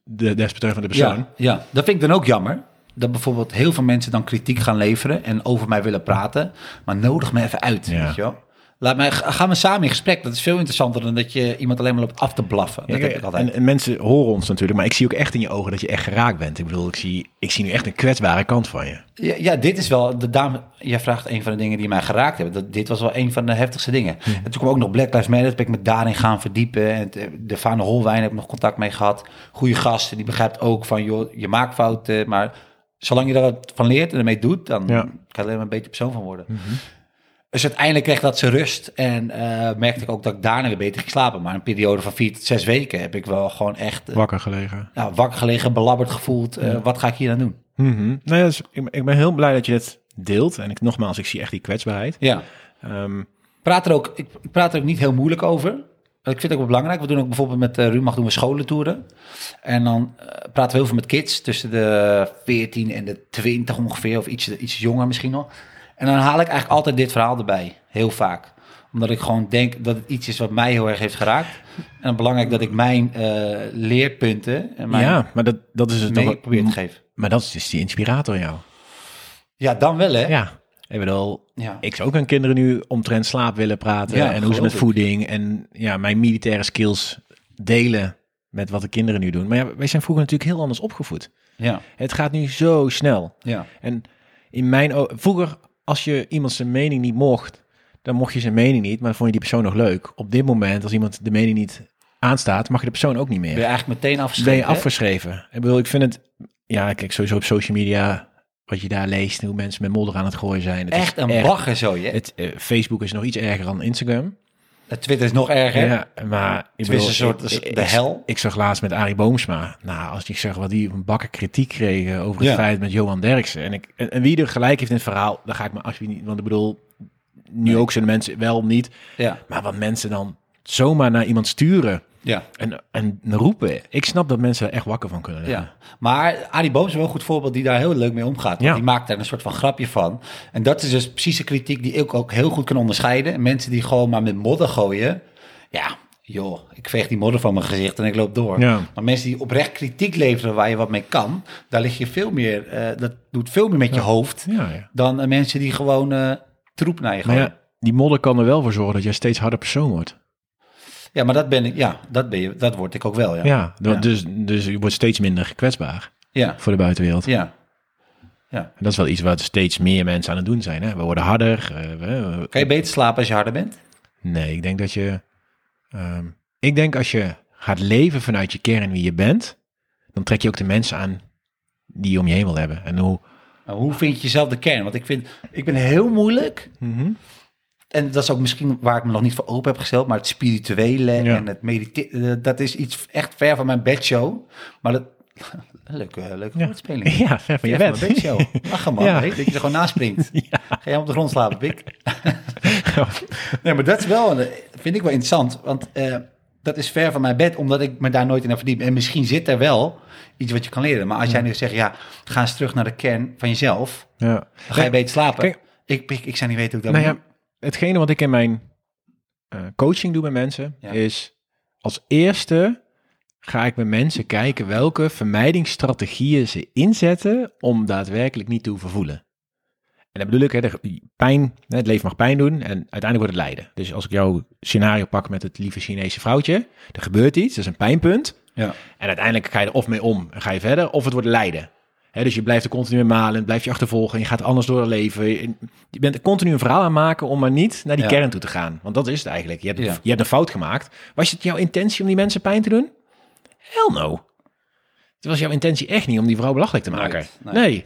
de desbetreffende persoon. Ja, ja, dat vind ik dan ook jammer. Dat bijvoorbeeld heel veel mensen dan kritiek gaan leveren en over mij willen praten. Maar nodig me even uit, Ja. weet je wel. Laat mij, ga- gaan we samen in gesprek. Dat is veel interessanter dan dat je iemand alleen maar loopt af te blaffen. Dat Ja, heb kijk, ik altijd. En, en mensen horen ons natuurlijk, maar ik zie ook echt in je ogen dat je echt geraakt bent. Ik bedoel, ik zie, ik zie nu echt een kwetsbare kant van je. Ja, ja, dit is wel, de dame, jij vraagt een van de dingen die mij geraakt hebben. Dat, dit was wel een van de heftigste dingen. Hm. En toen kwam ook nog Black Lives Matter, toen ben ik me daarin gaan verdiepen. En de Vane Holwijn heb ik nog contact mee gehad. Goede gasten, die begrijpt ook van, joh, je maakt fouten, maar zolang je er wat van leert en ermee doet, dan Ja. kan je er alleen maar een beter persoon van worden. Dus uiteindelijk kreeg dat zijn rust en eh, merkte ik ook dat ik daarna weer beter ging slapen. Maar een periode van vier tot zes weken heb ik wel gewoon echt eh, Wakker gelegen. nou, wakker gelegen, belabberd gevoeld. Eh, Wat ga ik hier aan doen? Mhm. Nou ja, dus ik, ik ben heel blij dat je dit deelt. En ik, nogmaals, ik zie echt die kwetsbaarheid. Ja. Ehm, praat er ook, ik, ik praat er ook niet heel moeilijk over. Ik vind het ook wel belangrijk. We doen ook bijvoorbeeld met uh, Rumach doen we scholentoeren. En dan praten we heel veel met kids tussen de 14 en de 20 ongeveer, of iets, iets jonger misschien nog. En dan haal ik eigenlijk altijd dit verhaal erbij, heel vaak. Omdat ik gewoon denk dat het iets is wat mij heel erg heeft geraakt. En dan belangrijk dat ik mijn eh, leerpunten en mijn ja, maar dat, dat is het mee probeer te geven. Maar dat is dus die inspirator in jou. Ja, dan wel hè. Ja. Ik bedoel, Ja. ik zou ook aan kinderen nu omtrent slaap willen praten. Ja, en hoe ze met ik. voeding en ja, mijn militaire skills delen met wat de kinderen nu doen. Maar ja, wij zijn vroeger natuurlijk heel anders opgevoed. Ja, Het gaat nu zo snel. ja. En in mijn o- vroeger, als je iemand zijn mening niet mocht, dan mocht je zijn mening niet, maar dan vond je die persoon nog leuk. Op dit moment, als iemand de mening niet aanstaat, mag je de persoon ook niet meer. Ben je eigenlijk meteen ben afgeschreven? je hè? afgeschreven. Ik bedoel, ik vind het, ja, kijk, sowieso op social media, wat je daar leest, hoe mensen met modder aan het gooien zijn. Het Echt een bagger zo, hè? Het, eh, Facebook is nog iets erger dan Instagram. Twitter is nog erger. Ja, maar ik is bedoel, een soort ik- ik- de hel. Ik zag laatst met Arie Boomsma. Nou, als ik zeg wat die een bakken kritiek kregen over het Ja. feit met Johan Derksen. En, ik, en, en wie er gelijk heeft in het verhaal, daar ga ik me alsjeblieft niet. Want ik bedoel, nu Nee. ook zijn mensen wel niet. Ja, Maar wat mensen dan zomaar naar iemand sturen ja, en, en roepen. Ik snap dat mensen er echt wakker van kunnen liggen. ja. Maar Arie Boom is wel een goed voorbeeld die daar heel leuk mee omgaat. Ja. Die maakt daar een soort van grapje van. En dat is dus precies de kritiek die ik ook heel goed kan onderscheiden. Mensen die gewoon maar met modder gooien. Ja, joh, ik veeg die modder van mijn gezicht en ik loop door. Ja. Maar mensen die oprecht kritiek leveren waar je wat mee kan. Daar lig je veel meer, eh, dat doet veel meer met je hoofd. Ja. Dan eh, mensen die gewoon eh, troep naar je gooien. die modder kan er wel voor zorgen dat jij steeds harder persoon wordt. Ja, maar dat ben ik, ja, dat ben je, dat word ik ook wel, ja. Ja, Ja. Dus, dus je wordt steeds minder kwetsbaar Ja, voor de buitenwereld. ja. En dat is wel iets wat steeds meer mensen aan het doen zijn. Hè? We worden harder. eh, we- Kan je beter slapen als je harder bent? Nee, ik denk dat je. ehm, ik denk als je gaat leven vanuit je kern wie je bent, dan trek je ook de mensen aan die je om je heen wil hebben. En hoe. Nou, hoe vind je jezelf de kern? Want ik vind, ik ben heel moeilijk. En dat is ook misschien waar ik me nog niet voor open heb gesteld. Maar het spirituele Ja. en het mediteren, dat is iets echt ver van mijn bedshow. Maar dat, [laughs] leuke, leuke Ja. woordspeling. Ja, ver van je bed. mijn bedshow. Lachen man, [laughs] Ja. dat je er gewoon naast springt. [laughs] Ga jij op de grond slapen, Pik? nee, maar dat is wel, een- vind ik wel interessant. Want eh, dat is ver van mijn bed, omdat ik me daar nooit in heb verdiept. En misschien zit er wel iets wat je kan leren. Maar als jij nu zegt, ja, ga eens terug naar de kern van jezelf. Ja. Dan ga je beter slapen. Kijk- ik, ik, ik zou niet weten hoe ik dat Nou moet ja, hetgene wat ik in mijn eh, coaching doe met mensen, Ja. is als eerste ga ik met mensen kijken welke vermijdingsstrategieën ze inzetten om daadwerkelijk niet te hoeven voelen. En dat bedoel ik, hè, de pijn, het leven mag pijn doen en uiteindelijk wordt het lijden. Dus als ik jouw scenario pak met het lieve Chinese vrouwtje, er gebeurt iets, dat is een pijnpunt. Ja. En uiteindelijk ga je er of mee om en ga je verder, of het wordt lijden. Dus je blijft er continu malen, blijf je achtervolgen en je gaat anders door het leven. Je bent er continu een verhaal aan maken om maar niet naar die Ja. kern toe te gaan. Want dat is het eigenlijk. Je hebt, Ja. je hebt een fout gemaakt. Was het jouw intentie om die mensen pijn te doen? Hell no. Het was jouw intentie echt niet om die vrouw belachelijk te maken. nee.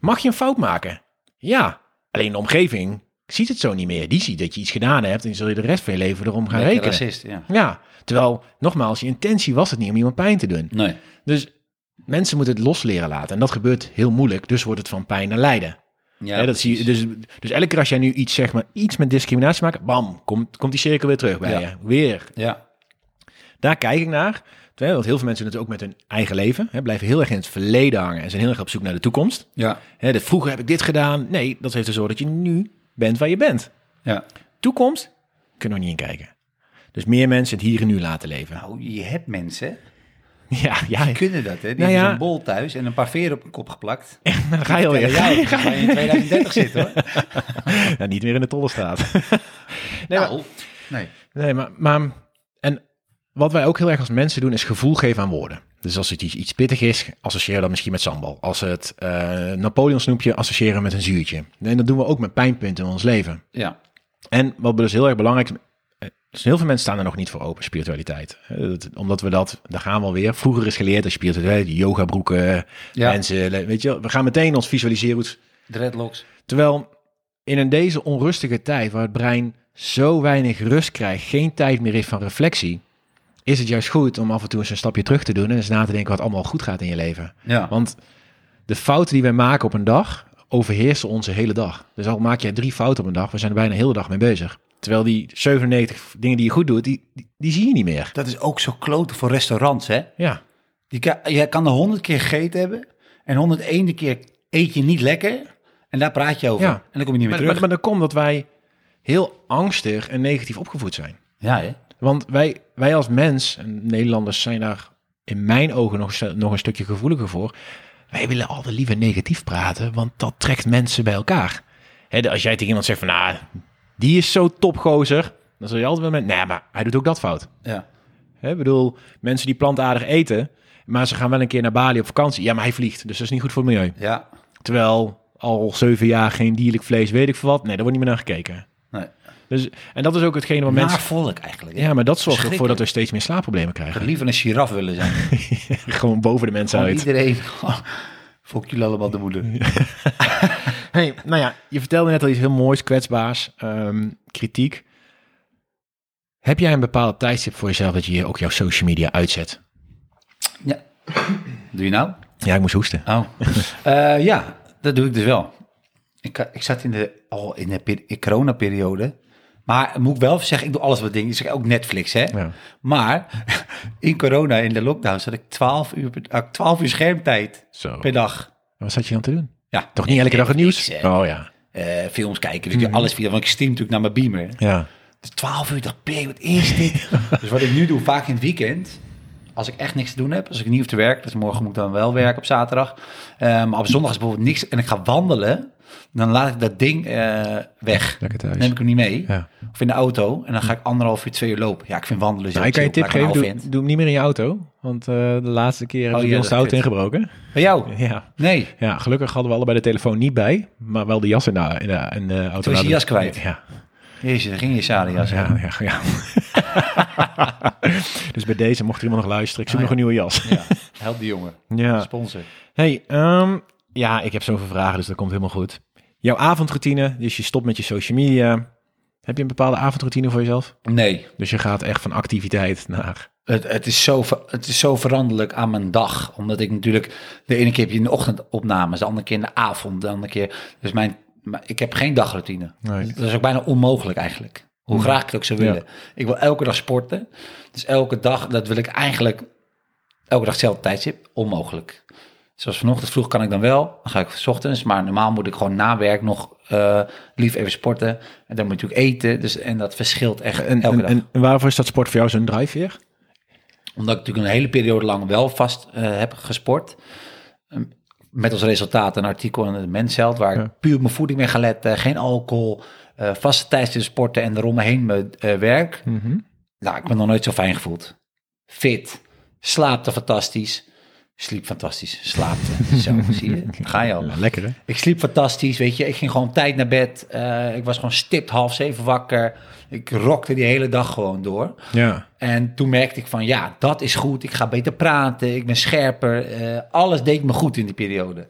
Mag je een fout maken? Ja. Alleen de omgeving ziet het zo niet meer. Die ziet dat je iets gedaan hebt en zul je de rest van je leven erom gaan Lekker rekenen. racist, ja. Ja. Terwijl, nogmaals, je intentie was het niet om iemand pijn te doen. Nee. Dus mensen moeten het los leren laten. En dat gebeurt heel moeilijk. Dus wordt het van pijn naar lijden. Ja, Hè, dat zie je, dus, dus elke keer als jij nu iets, zeg maar, iets met discriminatie maakt, bam, komt, komt die cirkel weer terug bij Ja. je. Weer. Ja. Daar kijk ik naar. Terwijl, want heel veel mensen doen het ook met hun eigen leven. Hè, blijven heel erg in het verleden hangen en zijn heel erg op zoek naar de toekomst. Ja. Hè, de, vroeger heb ik dit gedaan. Nee, dat heeft ervoor dat je nu bent waar je bent. ja. Toekomst kunnen we niet in kijken. Dus meer mensen het hier en nu laten leven. Nou, je hebt mensen, [laughs] Ja, ja. die kunnen dat, hè? Die Nou ja. zo'n bol thuis en een paar veren op hun kop geplakt. [laughs] Dan ga je alweer. Ja, ga je in [laughs] 2030 zitten, hoor. Ja, niet meer in de tollenstraat. nee, maar, Nou, nee. nee, maar, maar... En wat wij ook heel erg als mensen doen, is gevoel geven aan woorden. Dus als het iets, iets pittig is, associëren we dat misschien met sambal. Als het eh Napoleon snoepje, associëren we met een zuurtje. En dat doen we ook met pijnpunten in ons leven. Ja. En wat dus heel erg belangrijk is, dus heel veel mensen staan er nog niet voor open, spiritualiteit. Dat- Omdat we dat, daar gaan we alweer. Vroeger is geleerd dat spiritualiteit, yoga broeken, Ja. mensen, weet je, we gaan meteen ons visualiseren. Dreadlocks. Terwijl in een deze onrustige tijd, waar het brein zo weinig rust krijgt, geen tijd meer heeft van reflectie, is het juist goed om af en toe eens een stapje terug te doen en eens na te denken wat allemaal goed gaat in je leven. Ja. Want de fouten die wij maken op een dag overheersen onze hele dag. Dus al maak je drie fouten op een dag, we zijn er bijna de hele dag mee bezig. Terwijl die 97 dingen die je goed doet, die, die, die zie je niet meer. Dat is ook zo kloten voor restaurants, hè? Ja, Je kan, je kan er honderd keer gegeten hebben en 101 keer eet je niet lekker en daar praat je over. Ja. En dan kom je niet meer maar, terug. maar, maar dat komt dat wij heel angstig en negatief opgevoed zijn. ja, hè? Want wij, wij als mens, en Nederlanders zijn daar in mijn ogen nog, nog een stukje gevoeliger voor. Wij willen altijd liever negatief praten, want dat trekt mensen bij elkaar. Hè, de- als jij tegen iemand zegt van, nou, die is zo topgozer, dan zul je altijd wel met, nee, maar hij doet ook dat fout. Ja. Ik bedoel, mensen die plantaardig eten, maar ze gaan wel een keer naar Bali op vakantie. Ja, maar hij vliegt, dus dat is niet goed voor het milieu. Ja. Terwijl al zeven jaar geen dierlijk vlees, weet ik veel wat. Nee, daar wordt niet meer naar gekeken. Nee. Dus, en dat is ook hetgene wat mensen... Volk eigenlijk. hè? Ja, maar dat zorgt ervoor dat we steeds meer slaapproblemen krijgen. liever een giraf willen zijn. [laughs] Gewoon boven de mensen uit. iedereen. [laughs] Fok jullie allemaal de moeder. [laughs] Hey, nou ja, je vertelde net al iets heel moois, kwetsbaars, ehm, kritiek. Heb jij een bepaalde tijdstip voor jezelf dat je ook jouw social media uitzet? Ja. Doe je nou? Ja, ik moest hoesten. Oh. [laughs] Eh, ja, dat doe ik dus wel. Ik, ik zat in de, al in de in coronaperiode. Maar moet ik wel zeggen, ik doe alles wat dingen. Dus ook Netflix, hè. Ja. Maar [laughs] in corona, in de lockdown, zat ik 12 uur, per- had ik 12 uur schermtijd Zo. per dag. Wat zat je dan te doen? Ja, Toch niet elke dag het nieuws? Oh ja. eh, films kijken, weet je, alles via, want ik stream natuurlijk naar mijn beamer. Ja. Dus 12 uur, dacht ik, wat is dit? [laughs] dus wat ik nu doe, vaak in het weekend, als ik echt niks te doen heb, als ik niet hoef te werken, dus morgen moet ik dan wel werken op zaterdag. Eh, maar op zondag is bijvoorbeeld niks en ik ga wandelen, dan laat ik dat ding eh, weg. Lekker thuis. neem ik hem niet mee. Ja. Of in de auto. En dan ga ik anderhalf uur, twee uur lopen. Ja, ik vind wandelen zo Nou, ik kan je tip geven, doe, hem niet meer in je auto. Want eh, de laatste keer hebben Oh, ja, ons de auto ingebroken. Bij jou? Ja. Nee. ja, gelukkig hadden we allebei de telefoon niet bij, maar wel de jas in de, in de, in de auto. Toen is je jas kwijt. Ja, Jezus, dan ging je Sarias. ja, ja. ja. [laughs] dus bij deze, mocht er iemand nog luisteren, ik zoek Oh, nog een nieuwe jas. Ja, help die jongen. Ja. Sponsor. Hey, ehm, ja, ik heb zoveel vragen, dus dat komt helemaal goed. Jouw avondroutine, dus je stopt met je social media. Heb je een bepaalde avondroutine voor jezelf? Nee. Dus je gaat echt van activiteit naar... Het, het, is zo, het is zo veranderlijk aan mijn dag. Omdat ik natuurlijk... De ene keer heb je in de ochtend opnames. De andere keer in de avond. De andere keer... Dus mijn... Ik heb geen dagroutine. Nee. Dat is ook bijna onmogelijk eigenlijk. Hoe graag ik het ook zou willen. Ja. Ik wil elke dag sporten. Dus elke dag, dat wil ik eigenlijk... Elke dag hetzelfde tijdstip. Onmogelijk. Zoals vanochtend vroeg kan ik dan wel. Dan ga ik 's ochtends. Maar normaal moet ik gewoon na werk nog eh, lief even sporten. En dan moet je ook eten. Dus, en dat verschilt echt En, elke en, dag. en, waarvoor is dat sport voor jou zo'n drijfveer? Omdat ik natuurlijk een hele periode lang wel vast eh, heb gesport. Ehm, Met als resultaat een artikel in het Mensheld, waar Ja. ik puur op mijn voeding ben gaan letten. Geen alcohol, eh, vaste tijdens sporten en eromheen mijn eh, werk. Nou, ik ben nog nooit zo fijn gevoeld. Fit, slaapte fantastisch. Sliep fantastisch, slaapte. [laughs] Zo, zie je? Ga je al. Ja, lekker hè? Ik sliep fantastisch, weet je. Ik ging gewoon tijd naar bed. Eh, ik was gewoon stipt half zeven wakker. Ik rokte die hele dag gewoon door. Ja. En toen merkte ik van, ja, dat is goed. Ik ga beter praten. Ik ben scherper. eh, alles deed me goed in die periode.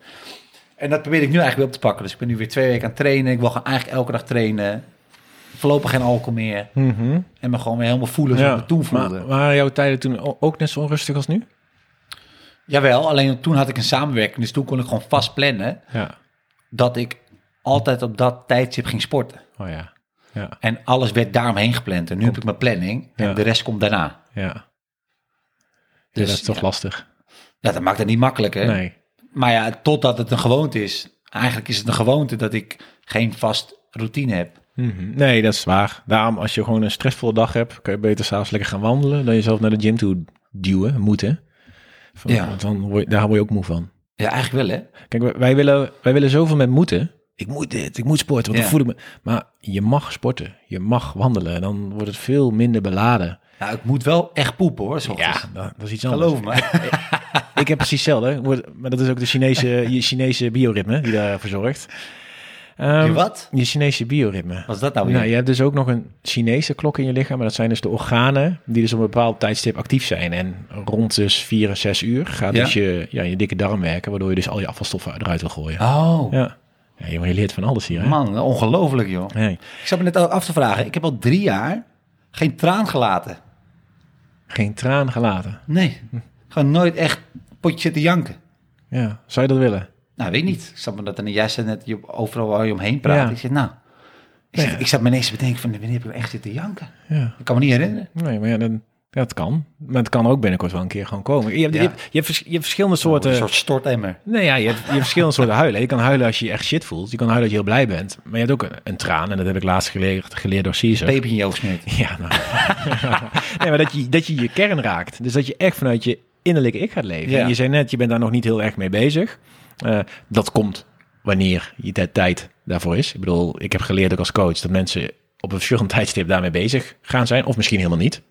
En dat probeer ik nu eigenlijk weer op te pakken. Dus ik ben nu weer twee weken aan het trainen. Ik wil gewoon eigenlijk elke dag trainen. Voorlopig geen alcohol meer. En me gewoon weer helemaal voelen zoals ik me toen voelde. Maar waren jouw tijden toen ook net zo onrustig als nu? Jawel, alleen toen had ik een samenwerking. Dus toen kon ik gewoon vast plannen Ja. dat ik altijd op dat tijdstip ging sporten. Oh ja. Ja. En alles werd daaromheen gepland. En nu heb ik mijn planning en Ja. de rest komt daarna. Ja. Dus, dat is toch lastig. Ja, dat maakt het niet makkelijker. Nee. Maar ja, totdat het een gewoonte is. Eigenlijk is het een gewoonte dat ik geen vast routine heb. Mhm. Nee, dat is waar. Daarom, als je gewoon een stressvolle dag hebt, kan je beter s'avonds lekker gaan wandelen dan jezelf naar de gym toe duwen, moeten. Van, Ja. Want dan word je, daar word je ook moe van. Ja, eigenlijk wel hè. Kijk, wij- willen, wij willen zoveel met moeten. Ik moet dit, ik moet sporten, want Ja. dan voel ik me... Maar je mag sporten, je mag wandelen. Dan wordt het veel minder beladen. Nou, ik moet wel echt poepen hoor. Ja, dat, dat is iets anders. Geloof me. Ik heb precies hetzelfde. Maar dat is ook de Chinese, je [laughs] Chinese bioritme die daarvoor zorgt. Je wat? Je Chinese bioritme. Wat is dat nou weer? Nou, je hebt dus ook nog een Chinese klok in je lichaam. Maar dat zijn dus de organen die dus op een bepaald tijdstip actief zijn. En rond dus 4 en 6 uur gaat Ja. dus je, ja, je dikke darm werken. Waardoor je dus al je afvalstoffen eruit wil gooien. Oh, Ja. ja je, je leert van alles hier. Hè? man, ongelooflijk joh. Nee, Ik zat me net af te vragen. Ik heb al drie jaar geen traan gelaten. geen traan gelaten. Nee, gewoon nooit echt potje zitten janken. Ja, zou je dat willen? Nou, weet niet. Ik zat me dat en jij zei net je, overal waar je omheen praat. Ja. Ik zeg, nou, ik, zat, ik zat me ineens te bedenken van, wanneer heb ik nou echt zitten janken? Ja. Ik kan me niet herinneren. Nee, maar ja, dan, ja, het kan. Maar het kan ook binnenkort wel een keer gewoon komen. Je hebt, Ja. je hebt, je hebt, vers- je hebt verschillende soorten... Een soort stortemmer. Nee, ja, je hebt, je hebt verschillende soorten huilen. Je kan huilen als je je echt shit voelt. Je kan huilen als je heel blij bent. Maar je hebt ook een, een traan. En dat heb ik laatst geleerd, geleerd door Caesar. Peper in je oog smeert. [laughs] Ja, nou. [laughs] nee, maar dat je, dat je je kern raakt. Dus dat je echt vanuit je innerlijke ik gaat leven. Ja. En je zei net, je bent daar nog niet heel erg mee bezig. Eh, dat komt wanneer je de tijd daarvoor is. Ik bedoel, ik heb geleerd ook als coach dat mensen op een verschillend [laughs] tijdstip daarmee bezig gaan zijn. Of misschien helemaal niet.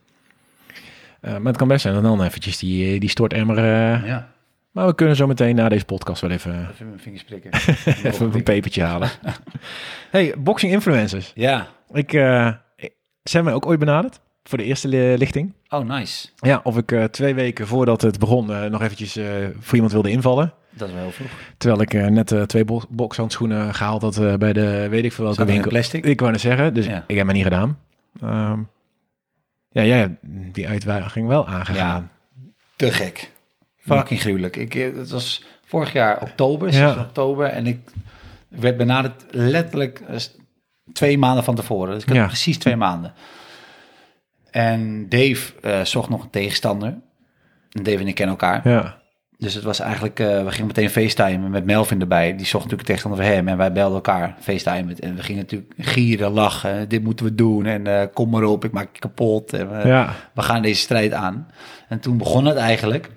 Eh, maar het kan best zijn dat dan eventjes die, die stortemmer... eh, Ja, maar we kunnen zo meteen na deze podcast wel even, even mijn vingers prikken. [laughs] even een pepertje halen. [laughs] hey, boxing influencers. Ja. Ik, hebben mij ook ooit benaderd voor de eerste li- lichting. Oh, nice. Ja, of ik eh, twee weken voordat het begon eh, nog eventjes eh, voor iemand wilde invallen. Dat is wel heel vroeg. Terwijl ik net twee bo bokshandschoenen gehaald had bij de weet ik veel welke winkel. plastic? Ik wou net zeggen, dus Ja. ik heb het niet gedaan. Ehm, ja, jij hebt die uitdaging wel aangegaan. Te gek. Fucking gruwelijk. Ik, het was vorig jaar oktober, 6 Ja. oktober. En ik werd benaderd letterlijk twee maanden van tevoren. Dus ik had Ja. precies twee maanden. En Dave eh, zocht nog een tegenstander. En Dave en ik kennen elkaar. Ja, Dus het was eigenlijk, eh, we gingen meteen facetimen met Melvin erbij. Die zocht natuurlijk een tegenstander voor hem en wij belden elkaar facetimen. En we gingen natuurlijk gieren, lachen. Dit moeten we doen en eh, kom maar op, ik maak je kapot. En, we- ja. we gaan deze strijd aan. En toen begon het eigenlijk.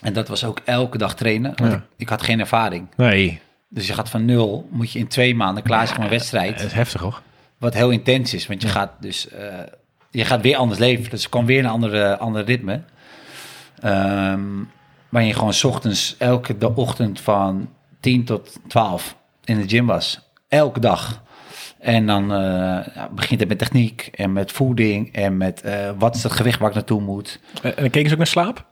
En dat was ook elke dag trainen. Want Ja. ik, ik had geen ervaring. Nee, Dus je gaat van nul, moet je in twee maanden klaar zijn voor een wedstrijd. dat is heftig hoor. Wat heel intens is, want je gaat dus je gaat weer anders leven. Dus er kwam weer een andere, ritme. Ehm waar je gewoon ochtends elke de ochtend van 10 tot 12 in de gym was. Elke dag. En dan eh, begint het met techniek en met voeding en met eh, wat is het gewicht waar ik naartoe moet. En dan keken ze ook naar slaap?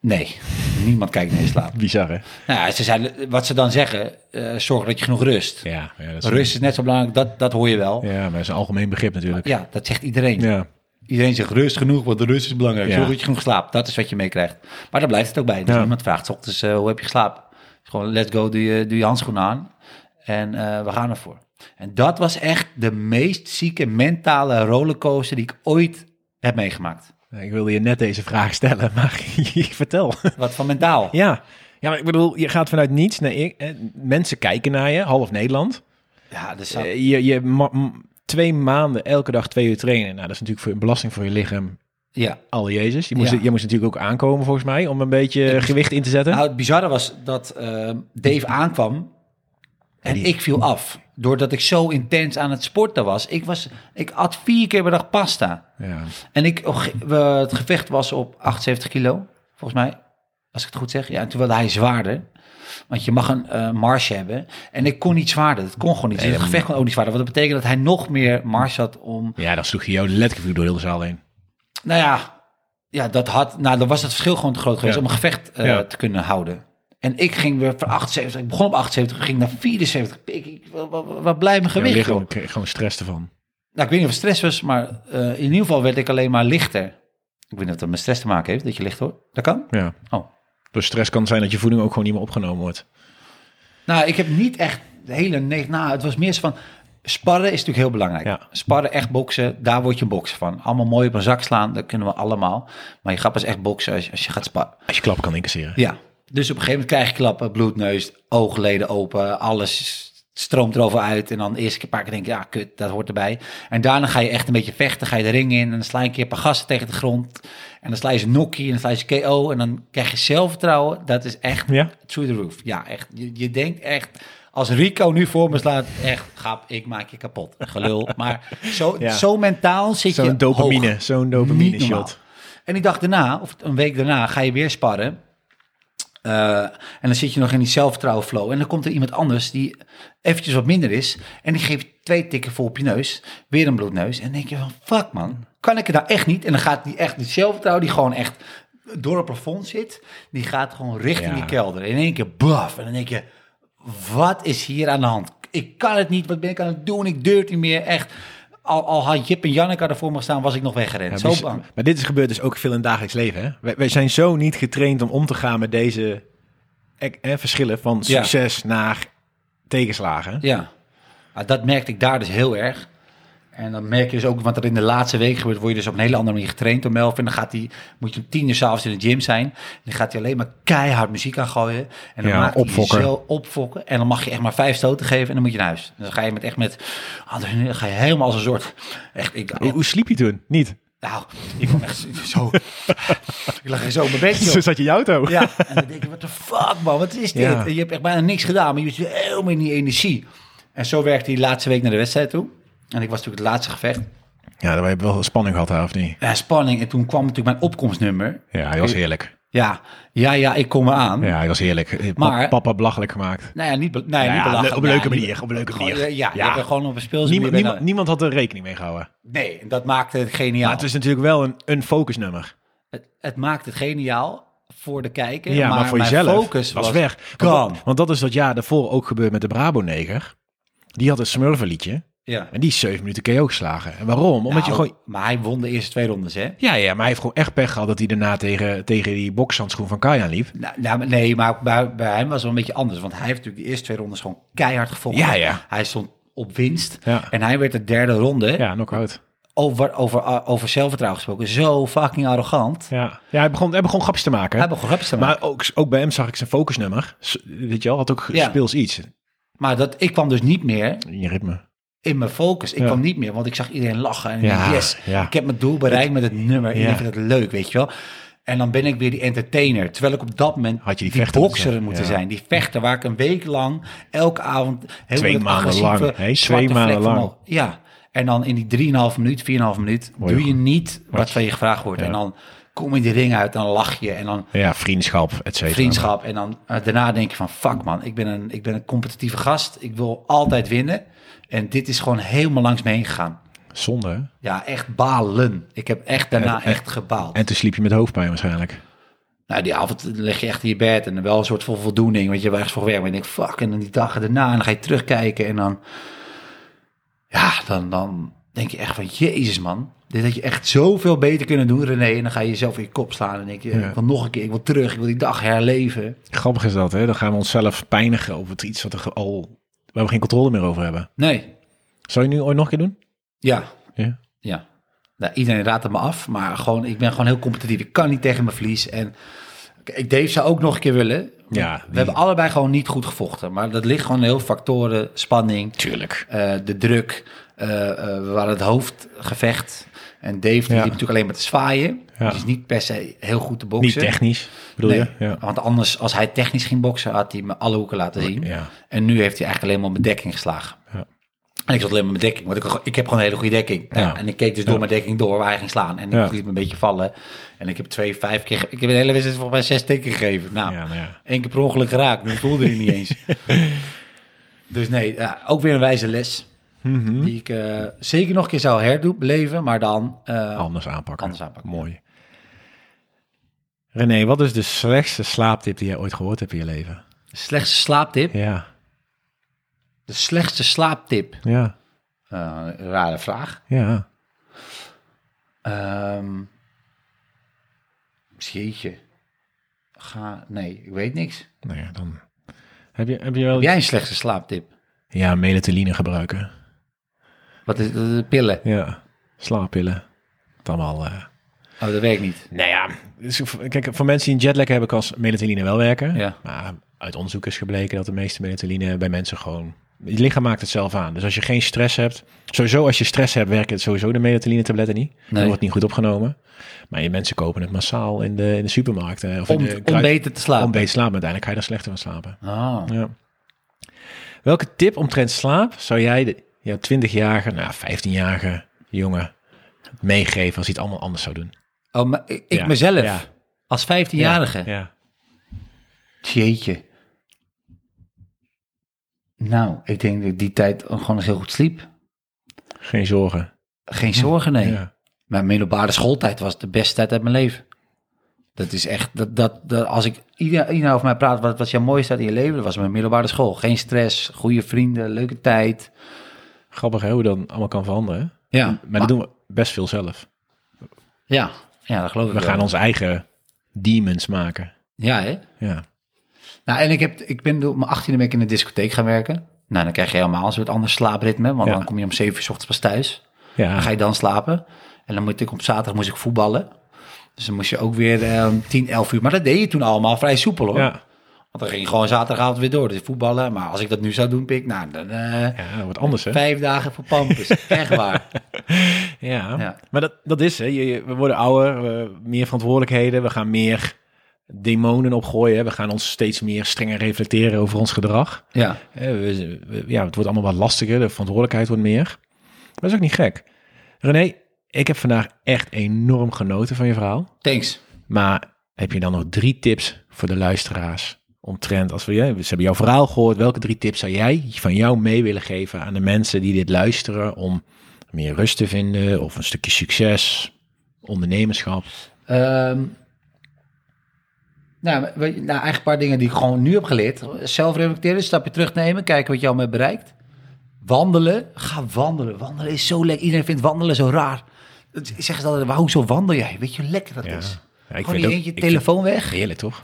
Nee, niemand kijkt naar je slaap. Bizar hè? Nou, ja, ze zeiden, wat ze dan zeggen, eh, zorg dat je genoeg rust. Ja, ja, dat is, Rust is net zo belangrijk, dat, dat hoor je wel. Ja, maar dat is een algemeen begrip natuurlijk. Ja, dat zegt iedereen. Ja. Iedereen zegt rust genoeg, want de rust is belangrijk. Ja. Zorg dat je genoeg slaapt. Dat is wat je meekrijgt. Maar daar blijft het ook bij. Dus iemand vraagt ochtends, eh, hoe heb je geslapen? Gewoon, let's go, doe je, doe je handschoenen aan. En eh, we gaan ervoor. En dat was echt de meest zieke mentale rollercoaster die ik ooit heb meegemaakt. Ik wilde je net deze vraag stellen, [laughs] maar [laughs] vertel. Wat van mentaal. Ja. ja, maar ik bedoel, je gaat vanuit niets naar ik. Mensen kijken naar je, half Nederland. Ja, dus je, je twee maanden elke dag twee uur trainen. Nou, dat is natuurlijk voor een belasting voor je lichaam. ja. Alle Jezus. Je moest, Ja. je moest natuurlijk ook aankomen volgens mij om een beetje gewicht in te zetten. Nou, het bizarre was dat eh, Dave aankwam en die- ik viel af. Doordat ik zo intens aan het sporten was. Ik, was, ik at vier keer per dag pasta. Ja. En ik, oh, het gevecht was op 78 kilo, volgens mij. Als ik het goed zeg. Ja, en toen wilde hij zwaarder. Want je mag een marge hebben. En ik kon niet zwaarder. Dat kon gewoon niet. Dus het gevecht kon ook niet zwaarder. Want dat betekent dat hij nog meer marge had om... ja, dan sloeg je jou letterlijk door heel de zaal heen. Nou ja, ja dat had, nou, dan was het verschil gewoon te groot geweest Ja. om een gevecht eh, Ja. te kunnen houden. En ik ging weer van 78, ik begon op 78, ging naar 74. Ik, ik, wat, wat, blijft mijn Je gewicht, lichaam joh? kreeg gewoon stress ervan. Nou, ik weet niet of het stress was, maar eh, in ieder geval werd ik alleen maar lichter. Ik weet niet of dat met stress te maken heeft, dat je licht wordt. Dat kan? Ja. Oh. Dus stress kan zijn dat je voeding ook gewoon niet meer opgenomen wordt. Nou, ik heb niet echt de hele... Nee, nou, het was meer van... Sparren is natuurlijk heel belangrijk. Ja. Sparren, echt boksen, daar word je een bokser van. Allemaal mooi op een zak slaan, dat kunnen we allemaal. Maar je gaat pas echt boksen als, als je gaat sparren. Als je klap kan incasseren. Ja, dus op een gegeven moment krijg je klappen, bloedneus, oogleden open, alles stroomt erover uit. En dan keer een paar keer denk je, ja, kut, dat hoort erbij. En daarna ga je echt een beetje vechten, ga je de ring in en dan sla je een keer een paar gassen tegen de grond. En dan sla je ze nokkie en dan sla je ze KO en dan krijg je zelfvertrouwen. Dat is echt Ja? through the roof. Ja, echt. Je, je denkt echt, als Rico nu voor me slaat, echt, grap, ik maak je kapot. Gelul. [laughs] Maar zo, Ja. zo mentaal zit je Zo'n dopamine, zo'n dopamine Niet normaal. shot. En die dag daarna, of een week daarna, ga je weer sparren. Eh, en dan zit je nog in die zelfvertrouwen flow. En dan komt er iemand anders die eventjes wat minder is. En die geeft twee tikken vol op je neus. Weer een bloedneus. En dan denk je van, fuck man, kan ik het nou echt niet? En dan gaat die echt, die zelfvertrouwen die gewoon echt door het plafond zit. Die gaat gewoon richting Ja. die kelder. In één keer, baf. En dan denk je, wat is hier aan de hand? Ik kan het niet, wat ben ik aan het doen? Ik durf niet meer, echt. Al, al had Jip en Janneke ervoor me staan, was ik nog weggerend. Ja, Zo maar- bang. Maar dit is gebeurt dus ook veel in het dagelijks leven. Hè? Wij, wij zijn zo niet getraind om om te gaan met deze eh, verschillen van Ja. succes naar tegenslagen. Ja, Ah, dat merkte ik daar dus heel erg. En dan merk je dus ook, want er in de laatste week gebeurt, word je dus op een hele andere manier getraind door Melvin. Dan gaat hij, moet je om tien uur s'avonds in de gym zijn. En dan gaat hij alleen maar keihard muziek aan gooien. En dan Ja, maakt hij jezelf opfokken. En dan mag je echt maar vijf stoten geven en dan moet je naar huis. En dan ga je met echt met, dan ga je helemaal als een soort, echt, ik, Hoe, hoe sliep je toen? Niet. nou, ik kwam echt zo, [laughs] ik lag er zo op mijn bed. Zo zat je in je auto. Ja, en dan denk je, wat de fuck man, wat is dit? Ja. Je hebt echt bijna niks gedaan, maar je zit helemaal in die energie. En zo werkte hij de laatste week naar de wedstrijd toe. En ik was natuurlijk het laatste gevecht. Ja, we hebben wel spanning gehad daar, of niet? Ja, spanning. En toen kwam natuurlijk mijn opkomstnummer. Ja, hij was heerlijk. Ja, ja, ja, ik kom eraan. Ja, hij was heerlijk. Eh, Maar- papa belachelijk gemaakt. Nou ja, niet, nee, Ja, niet belachelijk. op een leuke manier, op een leuke manier. eh, Ja, Ja. gewoon op een speelsel. Niemand, niemand, had er rekening mee gehouden. Nee, dat maakte het geniaal. Maar het is natuurlijk wel een, een focusnummer. het, het maakt het geniaal voor de kijker. Ja, maar, voor mijn jezelf focus was, was, weg. gone. Want, dat- want dat is wat jaar daarvoor ook gebeurd met de Brabo-neger. Die had een smurfenliedje. Ja. En die is zeven minuten KO geslagen. En waarom? Omdat je Nou, gewoon... Maar hij won de eerste twee rondes, hè? Ja, ja, maar hij heeft gewoon echt pech gehad dat hij daarna tegen, tegen die bokshandschoen van Kajan liep. Nou, nou, nee, maar bij, bij hem was het wel een beetje anders. Want hij heeft natuurlijk de eerste twee rondes gewoon keihard gevochten. Ja, ja. Hij stond op winst. Ja. En hij werd de derde ronde, Ja, knock-out. over, over, over zelfvertrouwen gesproken, zo fucking arrogant. Ja, ja hij, begon, hij begon grapjes te maken. Hij begon grapjes te maken. maar ook, ook bij hem zag ik zijn focusnummer. Weet je wel, had ook Ja. speels iets Maar dat, ik kwam dus niet meer in je ritme. In mijn focus. Ik Ja. kwam niet meer, want ik zag iedereen lachen. En ik Ja, dacht, yes, ja. ik heb mijn doel bereikt met het nummer. Iedereen Ja. vindt het leuk, weet je wel. En dan ben ik weer die entertainer. Terwijl ik op dat moment Had je die die, bokser zijn. moeten zijn. Die vechter waar ik een week lang, elke avond... Heel Twee maanden lang, Twee maanden lang. omhoog. Ja, en dan in die 3,5 minuut, 4,5 minuut... Doe je niet wat wat- van je gevraagd wordt. En dan kom je die ring uit, dan lach je. En dan Ja, vriendschap, et cetera. vriendschap. En dan eh, daarna denk je van, fuck man, ik ben, een, ik ben een competitieve gast. Ik wil altijd winnen. En dit is gewoon helemaal langs me heen gegaan. Zonde? Ja, echt balen. Ik heb echt daarna En- echt gebaald. En toen sliep je met hoofdpijn waarschijnlijk. nou, die avond lig je echt in je bed en wel een soort van voldoening. Want je hebt ergens voor gewerkt. Maar je denkt, fuck. En dan die dagen daarna en dan ga je terugkijken. En dan, ja, dan, dan denk je echt van, jezus man. Dit had je echt zoveel beter kunnen doen, René. En dan ga je jezelf in je kop slaan. En denk je, Ja. ik wil nog een keer, ik wil terug. Ik wil die dag herleven. Grappig is dat, hè? Dan gaan we onszelf pijnigen over het iets wat er al, waar we geen controle meer over hebben. Nee, Zou je nu ooit nog een keer doen? ja, Ja. Ja. Nou, iedereen raadt het me af, maar gewoon, ik ben gewoon heel competitief. Ik kan niet tegen mijn verlies. En ik Dave zou ook nog een keer willen. Ja, We hebben allebei gewoon niet goed gevochten. Maar dat ligt gewoon heel veel factoren. Spanning, Tuurlijk. eh, de druk. eh, we waren het hoofdgevecht. En Dave die liep natuurlijk alleen maar te zwaaien. Ja. Dus niet per se heel goed te Niet boksen. technisch, bedoel Nee, je? Ja. want anders, als hij technisch ging boksen, had hij me alle hoeken laten zien. Ja. En nu heeft hij eigenlijk alleen maar mijn dekking geslagen. Ja. En ik zat alleen maar met dekking, want ik, ik heb gewoon een hele goede dekking. Ja. En ik keek dus door mijn dekking door waar hij ging slaan. En ik Ja. liet me een beetje vallen. En ik heb twee, vijf keer... Ik heb een hele wedstrijd volgens mij zes tikken gegeven. Nou, Ja, nou ja. één keer per ongeluk geraakt. Nu voelde hij niet eens. [laughs] dus nee, ja, ook weer een wijze les. Mhm. Die ik eh, zeker nog een keer zou herdoen, beleven. Maar dan... eh, Anders aanpakken. Anders aanpakken, Mooi. René, wat is de slechtste slaaptip die jij ooit gehoord hebt in je leven? de slechtste slaaptip. Ja, De slechtste slaaptip. ja, Eh, rare vraag. ja. Ehm jeetje. Ga, nee, ik weet niks. Nou ja, dan heb je, heb je wel... Heb jij een slechte slaaptip? Ja, melatonine gebruiken. Wat is dat? Pillen? Ja, slaappillen. Het allemaal... eh, Oh, dat werkt niet. Nou ja, dus kijk, voor mensen die een jetlag hebben, kan melatonine wel werken. Ja. Maar uit onderzoek is gebleken dat de meeste melatonine bij mensen gewoon... Je lichaam maakt het zelf aan. Dus als je geen stress hebt... Sowieso als je stress hebt, werken het sowieso de melatonine tabletten niet. Nee. Wordt niet goed opgenomen. Maar je mensen kopen het massaal in de, in de supermarkten. Of Om, in de om beter te slapen. om beter te slapen. Uiteindelijk ga je daar slechter van slapen. Oh. Ja. Welke tip omtrent slaap zou jij de jouw 20-jarige, nou 15-jarige jongen meegeven als hij het allemaal anders zou doen? Oh, maar ik Ja, mezelf, ja. als 15-jarige. Ja. Jeetje. Nou, ik denk dat ik die tijd gewoon nog heel goed sliep. Geen zorgen. Geen zorgen, nee. Ja. Mijn middelbare schooltijd was de beste tijd uit mijn leven. Dat is echt, dat, dat, dat als ik iedereen, iedereen over mij praat, wat was jouw mooiste tijd in je leven? Dat was mijn middelbare school. Geen stress, goede vrienden, leuke tijd. Grappig hè, hoe dat allemaal kan veranderen. Ja, Maar dat doen we best veel zelf. Ja, ja dat geloof ik We wel. gaan onze eigen demons maken. Ja, hè? Ja. Nou, en ik, heb, ik ben op mijn 18e ben ik in de discotheek gaan werken. Nou, dan krijg je helemaal een soort ander slaapritme, want Ja. dan kom je om 7 uur 's ochtends pas thuis. Dan Ja. ga je dan slapen. En dan moet ik op zaterdag moest ik voetballen. Dus dan moest je ook weer eh, 10, 11 uur. Maar dat deed je toen allemaal vrij soepel hoor. Ja. Want dan ging gewoon zaterdagavond weer door. Dus voetballen. Maar als ik dat nu zou doen, pik, nou, dan eh, ja, dat wordt anders hè. vijf dagen voor pampus. [laughs] Echt waar. Ja. Ja. Maar dat, dat is hè. Je, je- we worden ouder, we, meer verantwoordelijkheden. We gaan meer demonen opgooien. hè. We gaan ons steeds meer strenger reflecteren over ons gedrag. Ja. We- we- ja, het wordt allemaal wat lastiger. De verantwoordelijkheid wordt meer. Maar dat is ook niet gek. René, ik heb vandaag echt enorm genoten van je verhaal. Thanks. Maar heb je dan nog drie tips voor de luisteraars? Omtrent, als we, ja, ze hebben jouw verhaal gehoord. Welke drie tips zou jij van jou mee willen geven aan de mensen die dit luisteren om meer rust te vinden of een stukje succes, ondernemerschap? Ehm, nou, we- nou, eigenlijk een paar dingen die ik gewoon nu heb geleerd. Zelf reflecteren, een stapje terugnemen, kijken wat je al bereikt. Wandelen, ga wandelen. Wandelen is zo lekker. Iedereen vindt wandelen zo raar. Zeggen ze altijd, "Maar hoezo wandel jij? Weet je hoe lekker dat Ja. is? Ja, ik gewoon je ook- eentje, vind- telefoon weg. Heerlijk toch?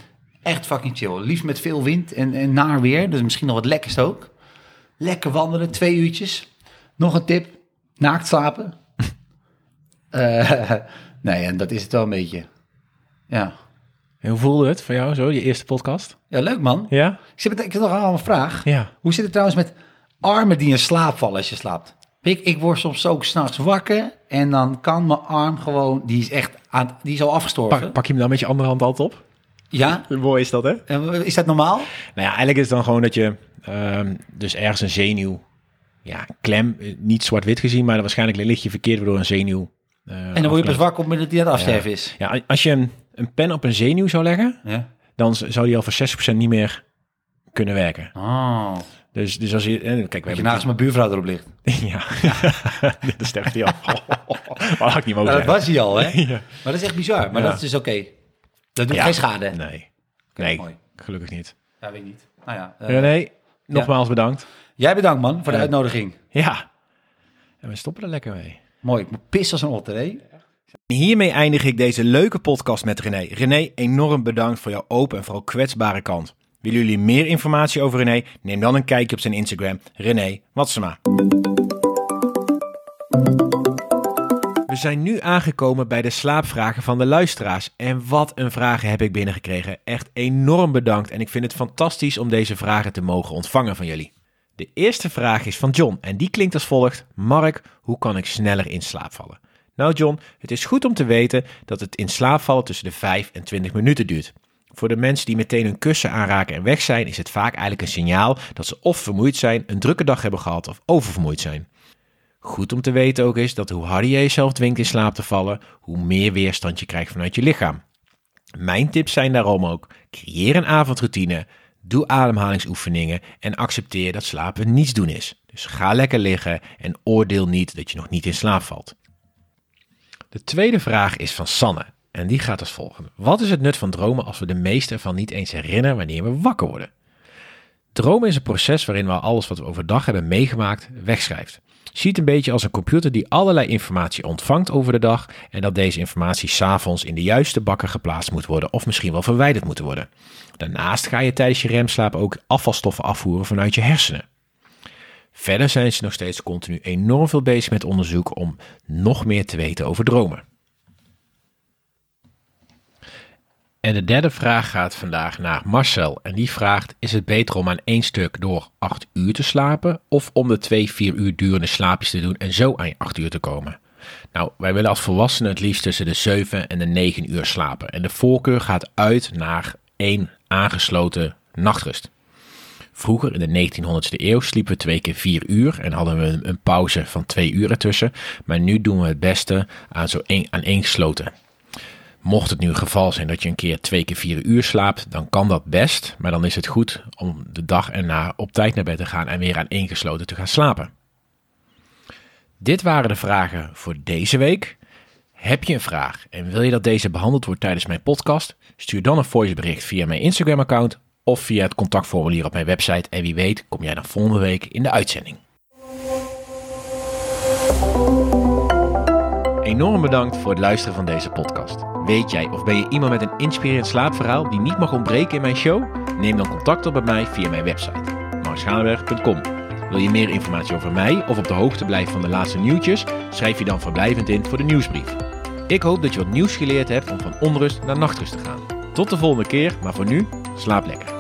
Echt fucking chill. Liefst met veel wind en, en naar weer. Dus misschien nog wat lekkers ook. Lekker wandelen, twee uurtjes. Nog een tip, naakt slapen. [laughs] Eh, [laughs] nee, en dat is het wel een beetje. Ja. En hoe voelde het voor jou zo, je eerste podcast? Ja, leuk man. Ja? Ik, zit met, ik heb nog wel een vraag. Ja. Hoe zit het trouwens met armen die in slaap vallen als je slaapt? Ik, ik word soms ook s'nachts wakker en dan kan mijn arm gewoon, die is echt aan, die is al afgestorven. Pak, pak je hem dan met je andere hand altijd op? Ja? Mooi is dat hè? En Is dat normaal? Nou ja, eigenlijk is het dan gewoon dat je ehm, dus ergens een zenuw, ja, klem, eh, niet zwart-wit gezien, maar waarschijnlijk lig je verkeerd waardoor een zenuw. eh, En dan word je pas wakker op het dat die aan het afsterven is. Ja, als je een, een pen op een zenuw zou leggen, Ja. dan zou die al voor 60% niet meer kunnen werken. Oh. Dus, dus als je, eh, kijk, we Dat je naast mijn buurvrouw erop ligt. [laughs] ja, [laughs] dat sterft hij af. Maar had ik niet mogen Nou, dat was hij al, hè? [laughs] Ja. Maar dat is echt bizar. Maar dat is dus oké. Dat doet Ja. geen schade. Nee, nee, mooi. gelukkig niet. Ja, weet ik niet. Nou ja. eh, René, nogmaals bedankt. Jij bedankt, man, voor de uitnodiging. Ja, en we stoppen er lekker mee. Mooi. Ik moet pissen als een otter, hè? Hiermee eindig ik deze leuke podcast met René. René, enorm bedankt voor jouw open en vooral kwetsbare kant. Willen jullie meer informatie over René? Neem dan een kijkje op zijn Instagram, René Watsema. We zijn nu aangekomen bij de slaapvragen van de luisteraars. En wat een vragen heb ik binnengekregen. Echt enorm bedankt en ik vind het fantastisch om deze vragen te mogen ontvangen van jullie. De eerste vraag is van John en die klinkt als volgt. Mark, hoe kan ik sneller in slaap vallen? Nou John, het is goed om te weten dat het in slaap vallen tussen de 5 en 20 minuten duurt. Voor de mensen die meteen hun kussen aanraken en weg zijn, is het vaak eigenlijk een signaal dat ze of vermoeid zijn, een drukke dag hebben gehad of oververmoeid zijn. Goed om te weten ook is dat hoe harder je jezelf dwingt in slaap te vallen, hoe meer weerstand je krijgt vanuit je lichaam. Mijn tips zijn daarom ook: creëer een avondroutine, doe ademhalingsoefeningen en accepteer dat slapen niets doen is. Dus ga lekker liggen en oordeel niet dat je nog niet in slaap valt. De tweede vraag is van Sanne en die gaat als volgende. Wat is het nut van dromen als we de meeste ervan niet eens herinneren wanneer we wakker worden? Dromen is een proces waarin we alles wat we overdag hebben meegemaakt wegschrijft. Zie het een beetje als een computer die allerlei informatie ontvangt over de dag en dat deze informatie s'avonds in de juiste bakken geplaatst moet worden of misschien wel verwijderd moet worden. Daarnaast ga je tijdens je remslaap ook afvalstoffen afvoeren vanuit je hersenen. Verder zijn ze nog steeds continu enorm veel bezig met onderzoek om nog meer te weten over dromen. En de derde vraag gaat vandaag naar Marcel. En die vraagt: Is het beter om aan één stuk door 8 uur te slapen? Of om de 2, 4 uur durende slaapjes te doen en zo aan je 8 uur te komen? Nou, wij willen als volwassenen het liefst tussen de 7 en de 9 uur slapen. En de voorkeur gaat uit naar één aangesloten nachtrust. Vroeger, in de 1900ste eeuw, sliepen we twee keer vier uur en hadden we een pauze van twee uur ertussen. Maar nu doen we het beste aan, zo een, aan één gesloten. Mocht het nu het geval zijn dat je een keer twee keer vier uur slaapt, dan kan dat best. Maar dan is het goed om de dag erna op tijd naar bed te gaan en weer aan één gesloten te gaan slapen. Dit waren de vragen voor deze week. Heb je een vraag en wil je dat deze behandeld wordt tijdens mijn podcast? Stuur dan een voicebericht via mijn Instagram-account of via het contactformulier op mijn website. En wie weet kom jij dan volgende week in de uitzending. Enorm bedankt voor het luisteren van deze podcast. Weet jij of ben je iemand met een inspirerend slaapverhaal die niet mag ontbreken in mijn show? Neem dan contact op met mij via mijn website, marschalenberg.com. Wil je meer informatie over mij of op de hoogte blijven van de laatste nieuwtjes? Schrijf je dan verblijvend in voor de nieuwsbrief. Ik hoop dat je wat nieuws geleerd hebt om van onrust naar nachtrust te gaan. Tot de volgende keer, maar voor nu, slaap lekker.